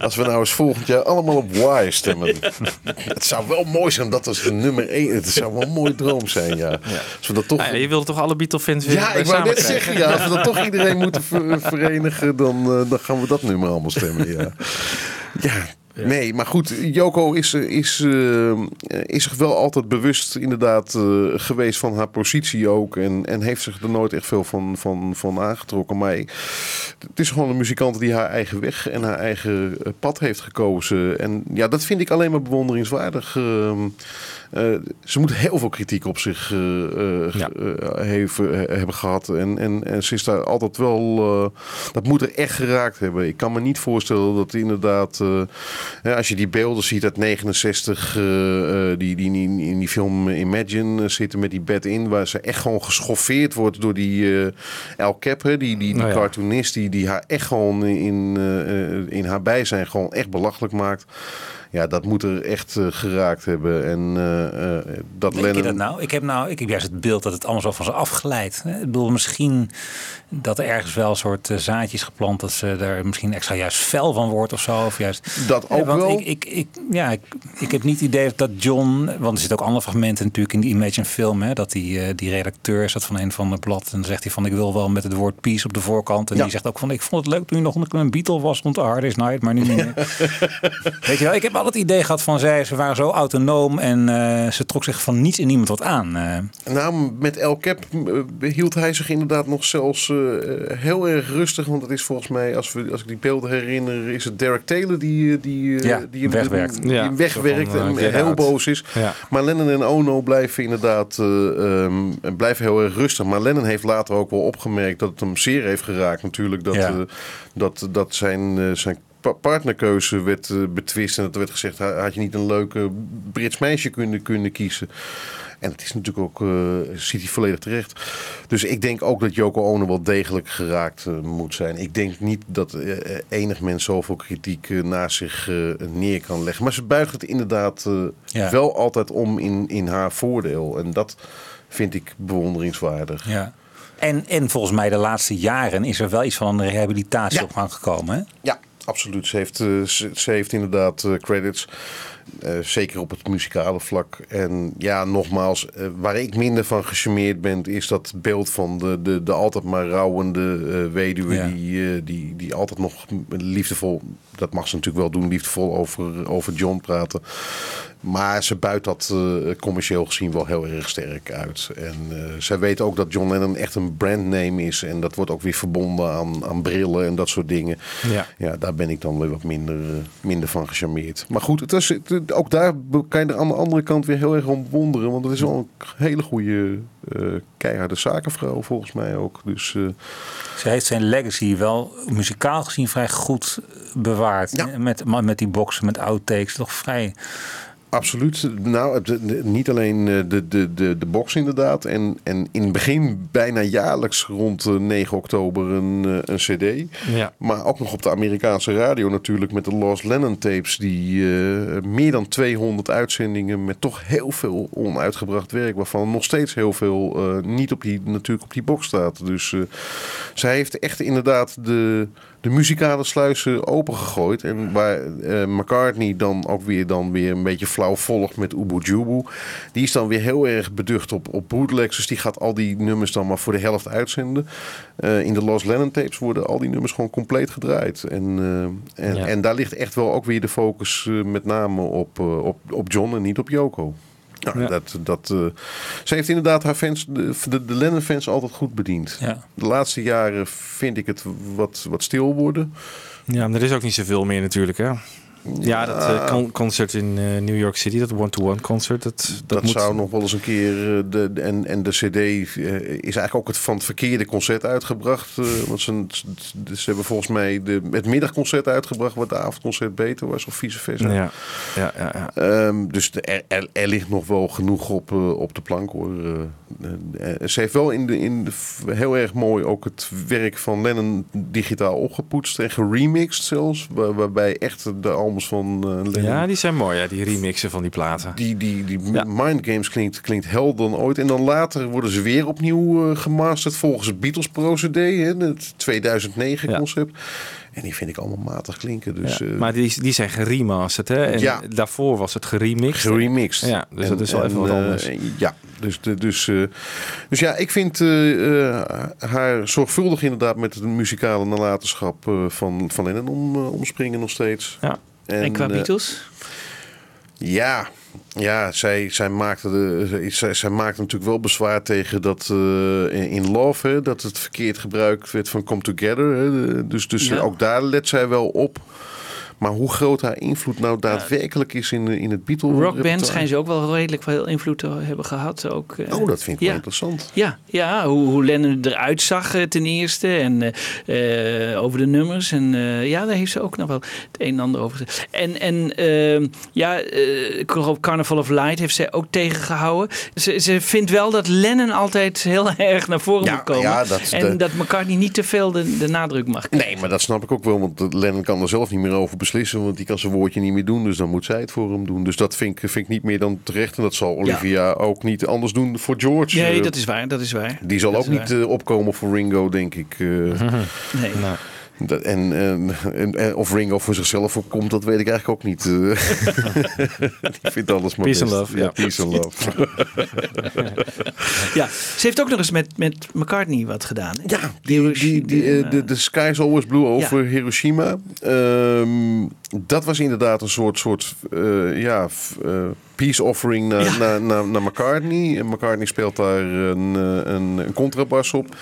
Als we nou eens volgend jaar allemaal op Y stemmen. het zou wel mooi zijn dat als de nummer 1. Het zou wel een mooie droom zijn, ja. Als we dat toch. Nou ja, je wilde toch alle Beatle-fans weer Ja, ik wou net krijgen? zeggen, ja, als we dat toch iedereen moeten ver- verenigen, dan, eh, dan gaan we dat nummer allemaal stemmen, ja. Ja, nee, maar goed, Joko is, is, eh, is zich wel altijd bewust inderdaad eh, geweest van haar positie ook. En, en heeft zich er nooit echt veel van, van, van aangetrokken. Maar het is gewoon een muzikant die haar eigen weg en haar eigen pad heeft gekozen. En ja, dat vind ik alleen maar bewonderingswaardig. Ehm, eh, ze moet heel veel kritiek op zich eh, eh, Ja. eh, heeft, eh, hebben gehad. En, en, en ze is daar altijd wel. eh, dat moet er echt geraakt hebben. Ik kan me niet voorstellen dat inderdaad. eh, als je die beelden ziet uit 69, eh, eh, die, die in, in die film Imagine eh, zitten met die bed in, waar ze echt gewoon geschoffeerd wordt door die eh Al Cap, hè, die, die, die Nou ja. cartoonist, die, die haar echt gewoon in, eh, eh, in haar bijzijn gewoon echt belachelijk maakt. Ja, dat moet er echt eh, geraakt hebben. En eh, eh, dat Lennon... dat nou? Ik heb nou, ik heb juist het beeld dat het allemaal zo van ze afgeleid. hè. Ik bedoel, misschien dat er ergens wel een soort eh, zaadjes geplant dat ze er misschien extra juist fel van wordt of zo. Of juist, Dat Ja, ook want wel. Ik, ik, ik, ja, ik, ik heb niet het idee dat John, want er zitten ook andere fragmenten natuurlijk in die Imagine film, hè, dat die, eh, die redacteur is dat van een van de blad en dan zegt hij van ik wil wel met het woord peace op de voorkant en Ja. die zegt ook van ik vond het leuk toen je nog een Beatle was rond de Hard Day's Night, maar nu niet meer. Weet je wel, ik heb altijd het idee gehad van zij, ze waren zo autonoom en eh, ze trok zich van niets en niemand wat aan. eh. Nou, met El Cap eh, hield hij zich inderdaad nog zelfs eh, heel erg rustig. Want het is volgens mij, als, we, als ik die beelden herinner, is het Derek Taylor die, eh, die, eh, Ja, die hem wegwerkt. Die Ja, wegwerkt van, en heel boos is. Ja. Maar Lennon en Ono blijven inderdaad eh, ehm, blijven heel erg rustig. Maar Lennon heeft later ook wel opgemerkt dat het hem zeer heeft geraakt. Natuurlijk dat, Ja. eh, dat, dat zijn, eh, zijn pa- partnerkeuze werd betwist. En dat er werd gezegd, ha- had je niet een leuke Brits meisje kunnen, kunnen kiezen. En het is natuurlijk ook, eh zit hij volledig terecht. Dus ik denk ook dat Yoko Ono wel degelijk geraakt eh, moet zijn. Ik denk niet dat eh, enig mens zoveel kritiek naast zich neer kan leggen. Maar ze buigt het inderdaad Ja. wel altijd om in, in haar voordeel. En dat vind ik bewonderingswaardig. Ja. En, en volgens mij de laatste jaren is er wel iets van een rehabilitatie Ja. op gang gekomen. Hè? Ja, absoluut. Ze heeft, ze, ze heeft inderdaad credits. Eh, zeker op het muzikale vlak. En ja, nogmaals, eh, waar ik minder van gecharmeerd ben, is dat beeld van de, de, de altijd maar rouwende eh, weduwe. Ja. Die, die, die altijd nog liefdevol, dat mag ze natuurlijk wel doen, liefdevol over, over John praten. Maar ze buit dat commercieel gezien wel heel erg sterk uit. En zij weet ook dat John Lennon echt een brandname is. En dat wordt ook weer verbonden aan, aan brillen en dat soort dingen. Ja. Ja, daar ben ik dan weer wat minder, minder van gecharmeerd. Maar goed, het is, het- ook daar kan je er aan de andere kant weer heel erg om wonderen. Want het is wel een hele goede, eh, keiharde zakenvrouw volgens mij ook. Dus eh, Ze heeft zijn legacy wel muzikaal gezien vrij goed bewaard. Ja. Met, met die boxen, met outtakes, toch vrij... Absoluut. Nou, het- de- niet alleen eh, de, de, de, de box inderdaad. En, en in het begin bijna jaarlijks rond eh, 9 oktober een, eh, een cd. Ja. Maar ook nog op de Amerikaanse radio natuurlijk met de Lost Lennon tapes. Die eh, meer dan 200 uitzendingen met toch heel veel onuitgebracht werk. Waarvan nog steeds heel veel eh, niet op die, natuurlijk op die box staat. Dus eh, zij heeft echt inderdaad de, de muzikale sluizen opengegooid. En waar eh, McCartney dan ook weer, dan weer een beetje flauw volgt met Ubu Jubu. Die is dan weer heel erg beducht op, op bootlegs. Dus die gaat al die nummers dan maar voor de helft uitzenden. Eh, in de Lost Lennon tapes worden al die nummers gewoon compleet gedraaid. En, eh, en, Ja. en daar ligt echt wel ook weer de focus met name op, op, op John en niet op Yoko. Nou, Ja. dat, dat, eh, ze heeft inderdaad haar fans, de, de, de Lennon-fans altijd goed bediend. Ja. De laatste jaren vind ik het wat, wat stil worden. Ja, maar er is ook niet zoveel meer natuurlijk, hè? Ja, dat eh, con- concert in eh, New York City, dat one-to-one concert, dat, dat, Dat, moet... zou nog wel eens een keer. eh, De, en, en de CD is eigenlijk ook het van het verkeerde concert uitgebracht. want ze, ze hebben volgens mij de, het middagconcert uitgebracht, wat de avondconcert beter was, of vice versa. Ja, ja, ja. ja. Ehm, dus de- er, er, er ligt nog wel genoeg op, op de plank hoor. Eh, ze heeft wel in de, in de, heel erg mooi ook het werk van Lennon digitaal opgepoetst en geremixed zelfs. Waar, waarbij echt de albums van eh, Lennon Ja, die zijn mooi, ja, die remixen van die platen. die, die, die Ja. Mind Games klinkt, klinkt helder dan ooit. En dan later worden ze weer opnieuw eh, gemasterd volgens het Beatles procedé. Hè, het 2009 Ja. En die vind ik allemaal matig klinken. Dus, Ja, eh, maar die, die zijn geremasterd, hè? En Ja. daarvoor was het geremixed. geremixed. Ja, dus dat is wel even wat eh, anders. ja, dus, de, dus, eh, dus ja, ik vind eh, eh, haar zorgvuldig inderdaad met het muzikale nalatenschap eh, van, van Lennon om, omspringen nog steeds. Ja. En qua eh, Beatles? Ja, ja zij, zij, maakte de, zij, zij maakte natuurlijk wel bezwaar tegen dat eh, in Love, hè, dat het verkeerd gebruikt werd van Come Together. Hè, dus dus Ja. ook daar let zij wel op. Maar hoe groot haar invloed nou daadwerkelijk is in, in het Beatles. Rockband schijnen ze ook wel redelijk veel invloed te hebben gehad. Ook, eh, Oh, dat vind ik ja. wel interessant. Ja, ja hoe, hoe Lennon eruit zag eh, ten eerste. En eh, over de nummers. En ja, daar heeft ze ook nog wel het een en ander over gezegd. En, en ehm, ja, ik geloof Carnival of Light heeft zij ook tegengehouden. Ze, ze vindt wel dat Lennon altijd heel erg naar voren Ja, moet komen. ja, dat en de- dat McCartney niet te veel de, de nadruk mag krijgen. Nee, maar dat snap ik ook wel, want Lennon kan er zelf niet meer over beslissen. Beslissen, want die kan zijn woordje niet meer doen. Dus dan moet zij het voor hem doen. Dus dat vind ik, vind ik niet meer dan terecht. En dat zal Olivia ook niet anders doen voor George. Nee, Eh, dat is waar. Dat is waar. die zal Dat ook niet eh, opkomen voor Ringo, denk ik. eh. Nee. Dat, en, en, of Ringo voor zichzelf opkomt, dat weet ik eigenlijk ook niet. eh. die vindt alles maar Peace and love, ja. Peace and love. Ja, ze heeft ook nog eens met, met McCartney wat gedaan. Hè? Ja, die, die, die, eh, de, de Sky is Always Blue over Hiroshima. Ehm, dat was inderdaad een soort, soort eh, ja, f- eh, peace offering naar, Ja. naar, naar, naar McCartney. En McCartney speelt daar een, een, een contrabas op.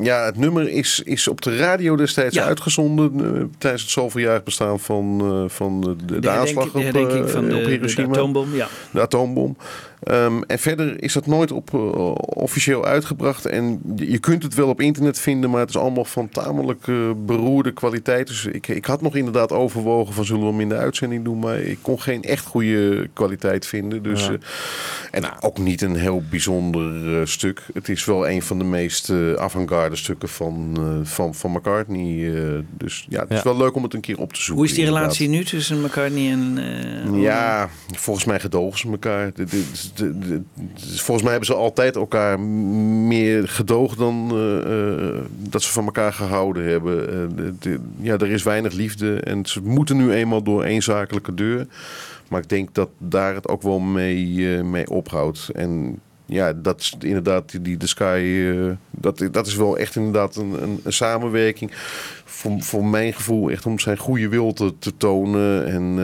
Ja, het nummer is, is op de radio destijds Ja. uitgezonden eh, tijdens het zoveeljarig bestaan van, eh, van de, de, de aanslag de op, eh, van de- op de Hiroshima. atoombom, ja. De atoombom. Ehm, en verder is dat nooit op, eh, officieel uitgebracht. En je, kunt het wel op internet vinden, maar het is allemaal van tamelijk eh, beroerde kwaliteit. Dus ik, ik had nog inderdaad overwogen van zullen we hem in de uitzending doen. Maar ik kon geen echt goede kwaliteit vinden. Dus, Ja. eh, en ook niet een heel bijzonder eh, stuk. Het is wel een van de meest eh, avant-garde stukken van, eh, van, van McCartney. eh, dus ja, het is wel leuk om het een keer op te zoeken. Hoe is die inderdaad. relatie nu tussen McCartney en... eh, Ja, volgens mij gedogen ze elkaar. De- de- volgens mij hebben ze altijd elkaar meer gedoogd dan eh, eh, dat ze van elkaar gehouden hebben. Eh, ja, er is weinig liefde en ze moeten nu eenmaal door één zakelijke deur. Maar ik denk dat daar het ook wel mee, mee ophoudt. En ja, dat is inderdaad die, die Sky. dat, dat is wel echt inderdaad een, een, samenwerking. Voor, voor mijn gevoel echt om zijn goede wil te, te tonen. En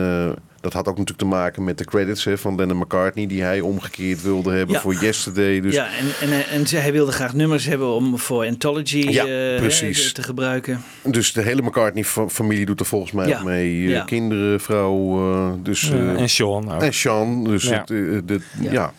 dat had ook natuurlijk te maken met de credits hè, van Lennon McCartney, die hij omgekeerd wilde hebben Ja. voor Yesterday. Dus Ja, en, en, en hij wilde graag nummers hebben om voor Anthology Ja, eh, precies. hè, te gebruiken. Dus de hele McCartney-familie doet er volgens mij Ja, mee. Eh, ja. Kinderen, vrouw. eh, dus, Ja, en Sean ook. En Sean. Dus Ja. het, Ja. ja.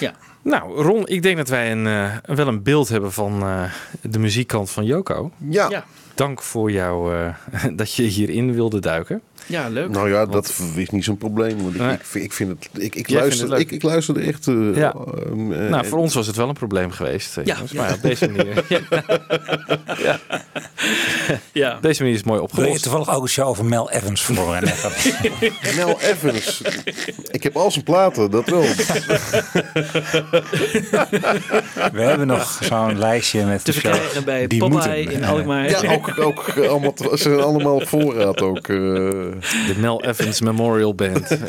Ja. Nou, Ron, ik denk dat wij een, eh, wel een beeld hebben van eh, de muziekkant van Joko. Ja. Ja. Dank voor jou eh, dat je hierin wilde duiken. Ja, leuk. Nou ja, dat is niet zo'n probleem. Want ik, Nee. ik, vind- ik vind het. Ik, luister, het ik, ik luister er echt. eh, Ja. ehm, eh, nou, en- voor ons was het wel een probleem geweest. eh, Ja. jongens, Maar op deze manier, ja, Ja. deze manier is mooi Wil je opgelost. toevallig ook een show over Mel Evans voor en Mel Evans. ik heb al zijn platen, dat wel. We hebben nog zo'n lijstje met Te de verkrijgen bij Die Popeye moeten- in Alkmaar. Ja, ook, ook allemaal, ze zijn allemaal op voorraad ook. eh. De Mel Evans Memorial Band.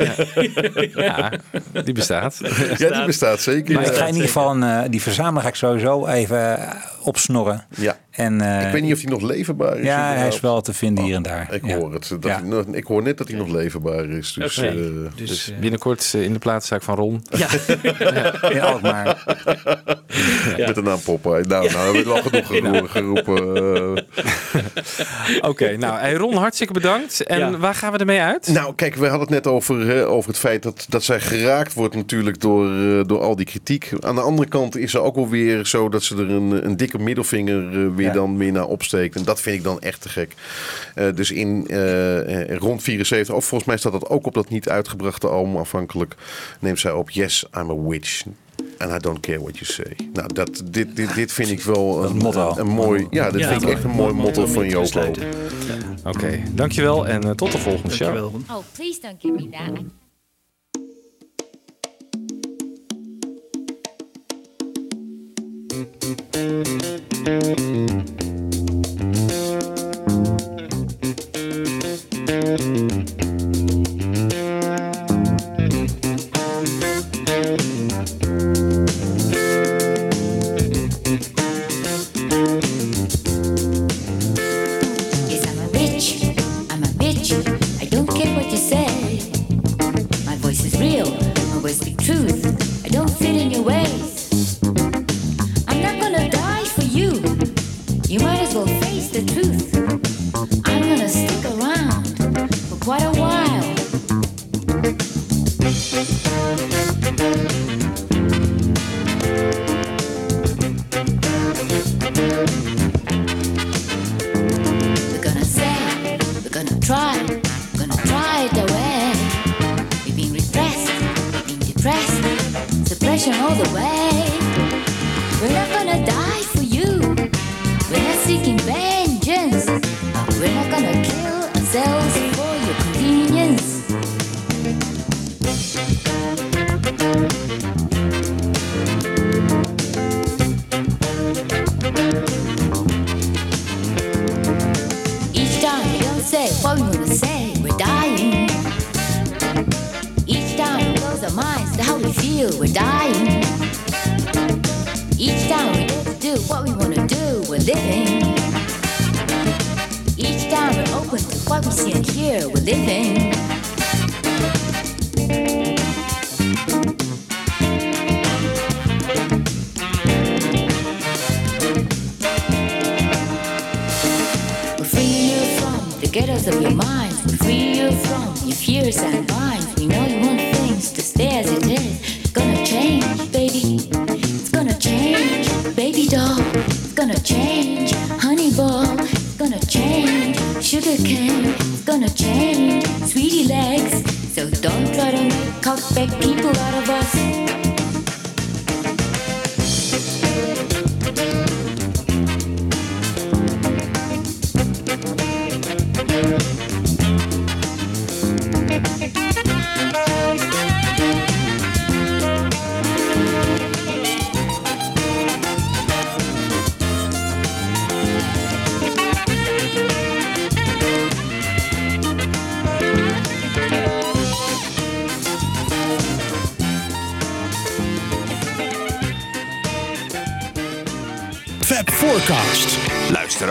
Ja, ja die bestaat. ja, die bestaat zeker. Maar ik ga in ieder geval een, eh, die verzamelaar ga ik sowieso even eh, opsnorren. Ja. En, eh, Ik weet niet of hij nog leverbaar is. Ja, hij is wel te vinden hier en daar. Ik Ja. hoor het. Dat Ja. hij ik hoor net dat hij nog leverbaar is. Dus, eh, Dus, Dus eh, binnenkort eh, in de plaatszaak van Ron. ja. In Alkmaar. Met de naam Popeye. Nou, nou hebben we wel genoeg geroepen. geroepen. Oké, nou hey Ron, hartstikke bedankt. En Ja. waar gaan we ermee uit? Nou, kijk, we hadden het net over, hè, over het feit dat, dat zij geraakt wordt natuurlijk door, eh, door al die kritiek. Aan de andere kant is er ook wel weer zo dat ze er een, een dikke middelvinger eh, weer Ja. dan weer naar opsteekt. En dat vind ik dan echt te gek. Eh, dus in eh, eh, rond 74, of volgens mij staat dat ook op dat niet uitgebrachte album afhankelijk, neemt zij op Yes, I'm a Witch. And I don't care what you say. Nou, dat, dit, dit, dit vind ik wel een, motto. een, een mooi. Ja, dit Ja, vind ik echt een mooi motto van Joko. Oké, dankjewel en tot de volgende show. Dankjewel, Ron. Oh, please don't give me that. Yes, all the way.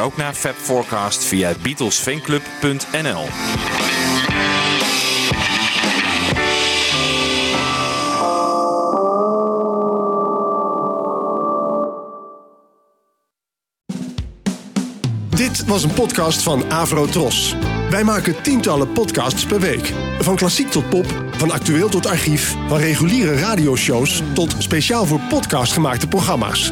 ook naar FabForecast via BeatlesFanclub.nl. Dit was een podcast van Avro Tros. Wij maken tientallen podcasts per week. Van klassiek tot pop, van actueel tot archief, van reguliere radioshows tot speciaal voor podcast gemaakte programma's.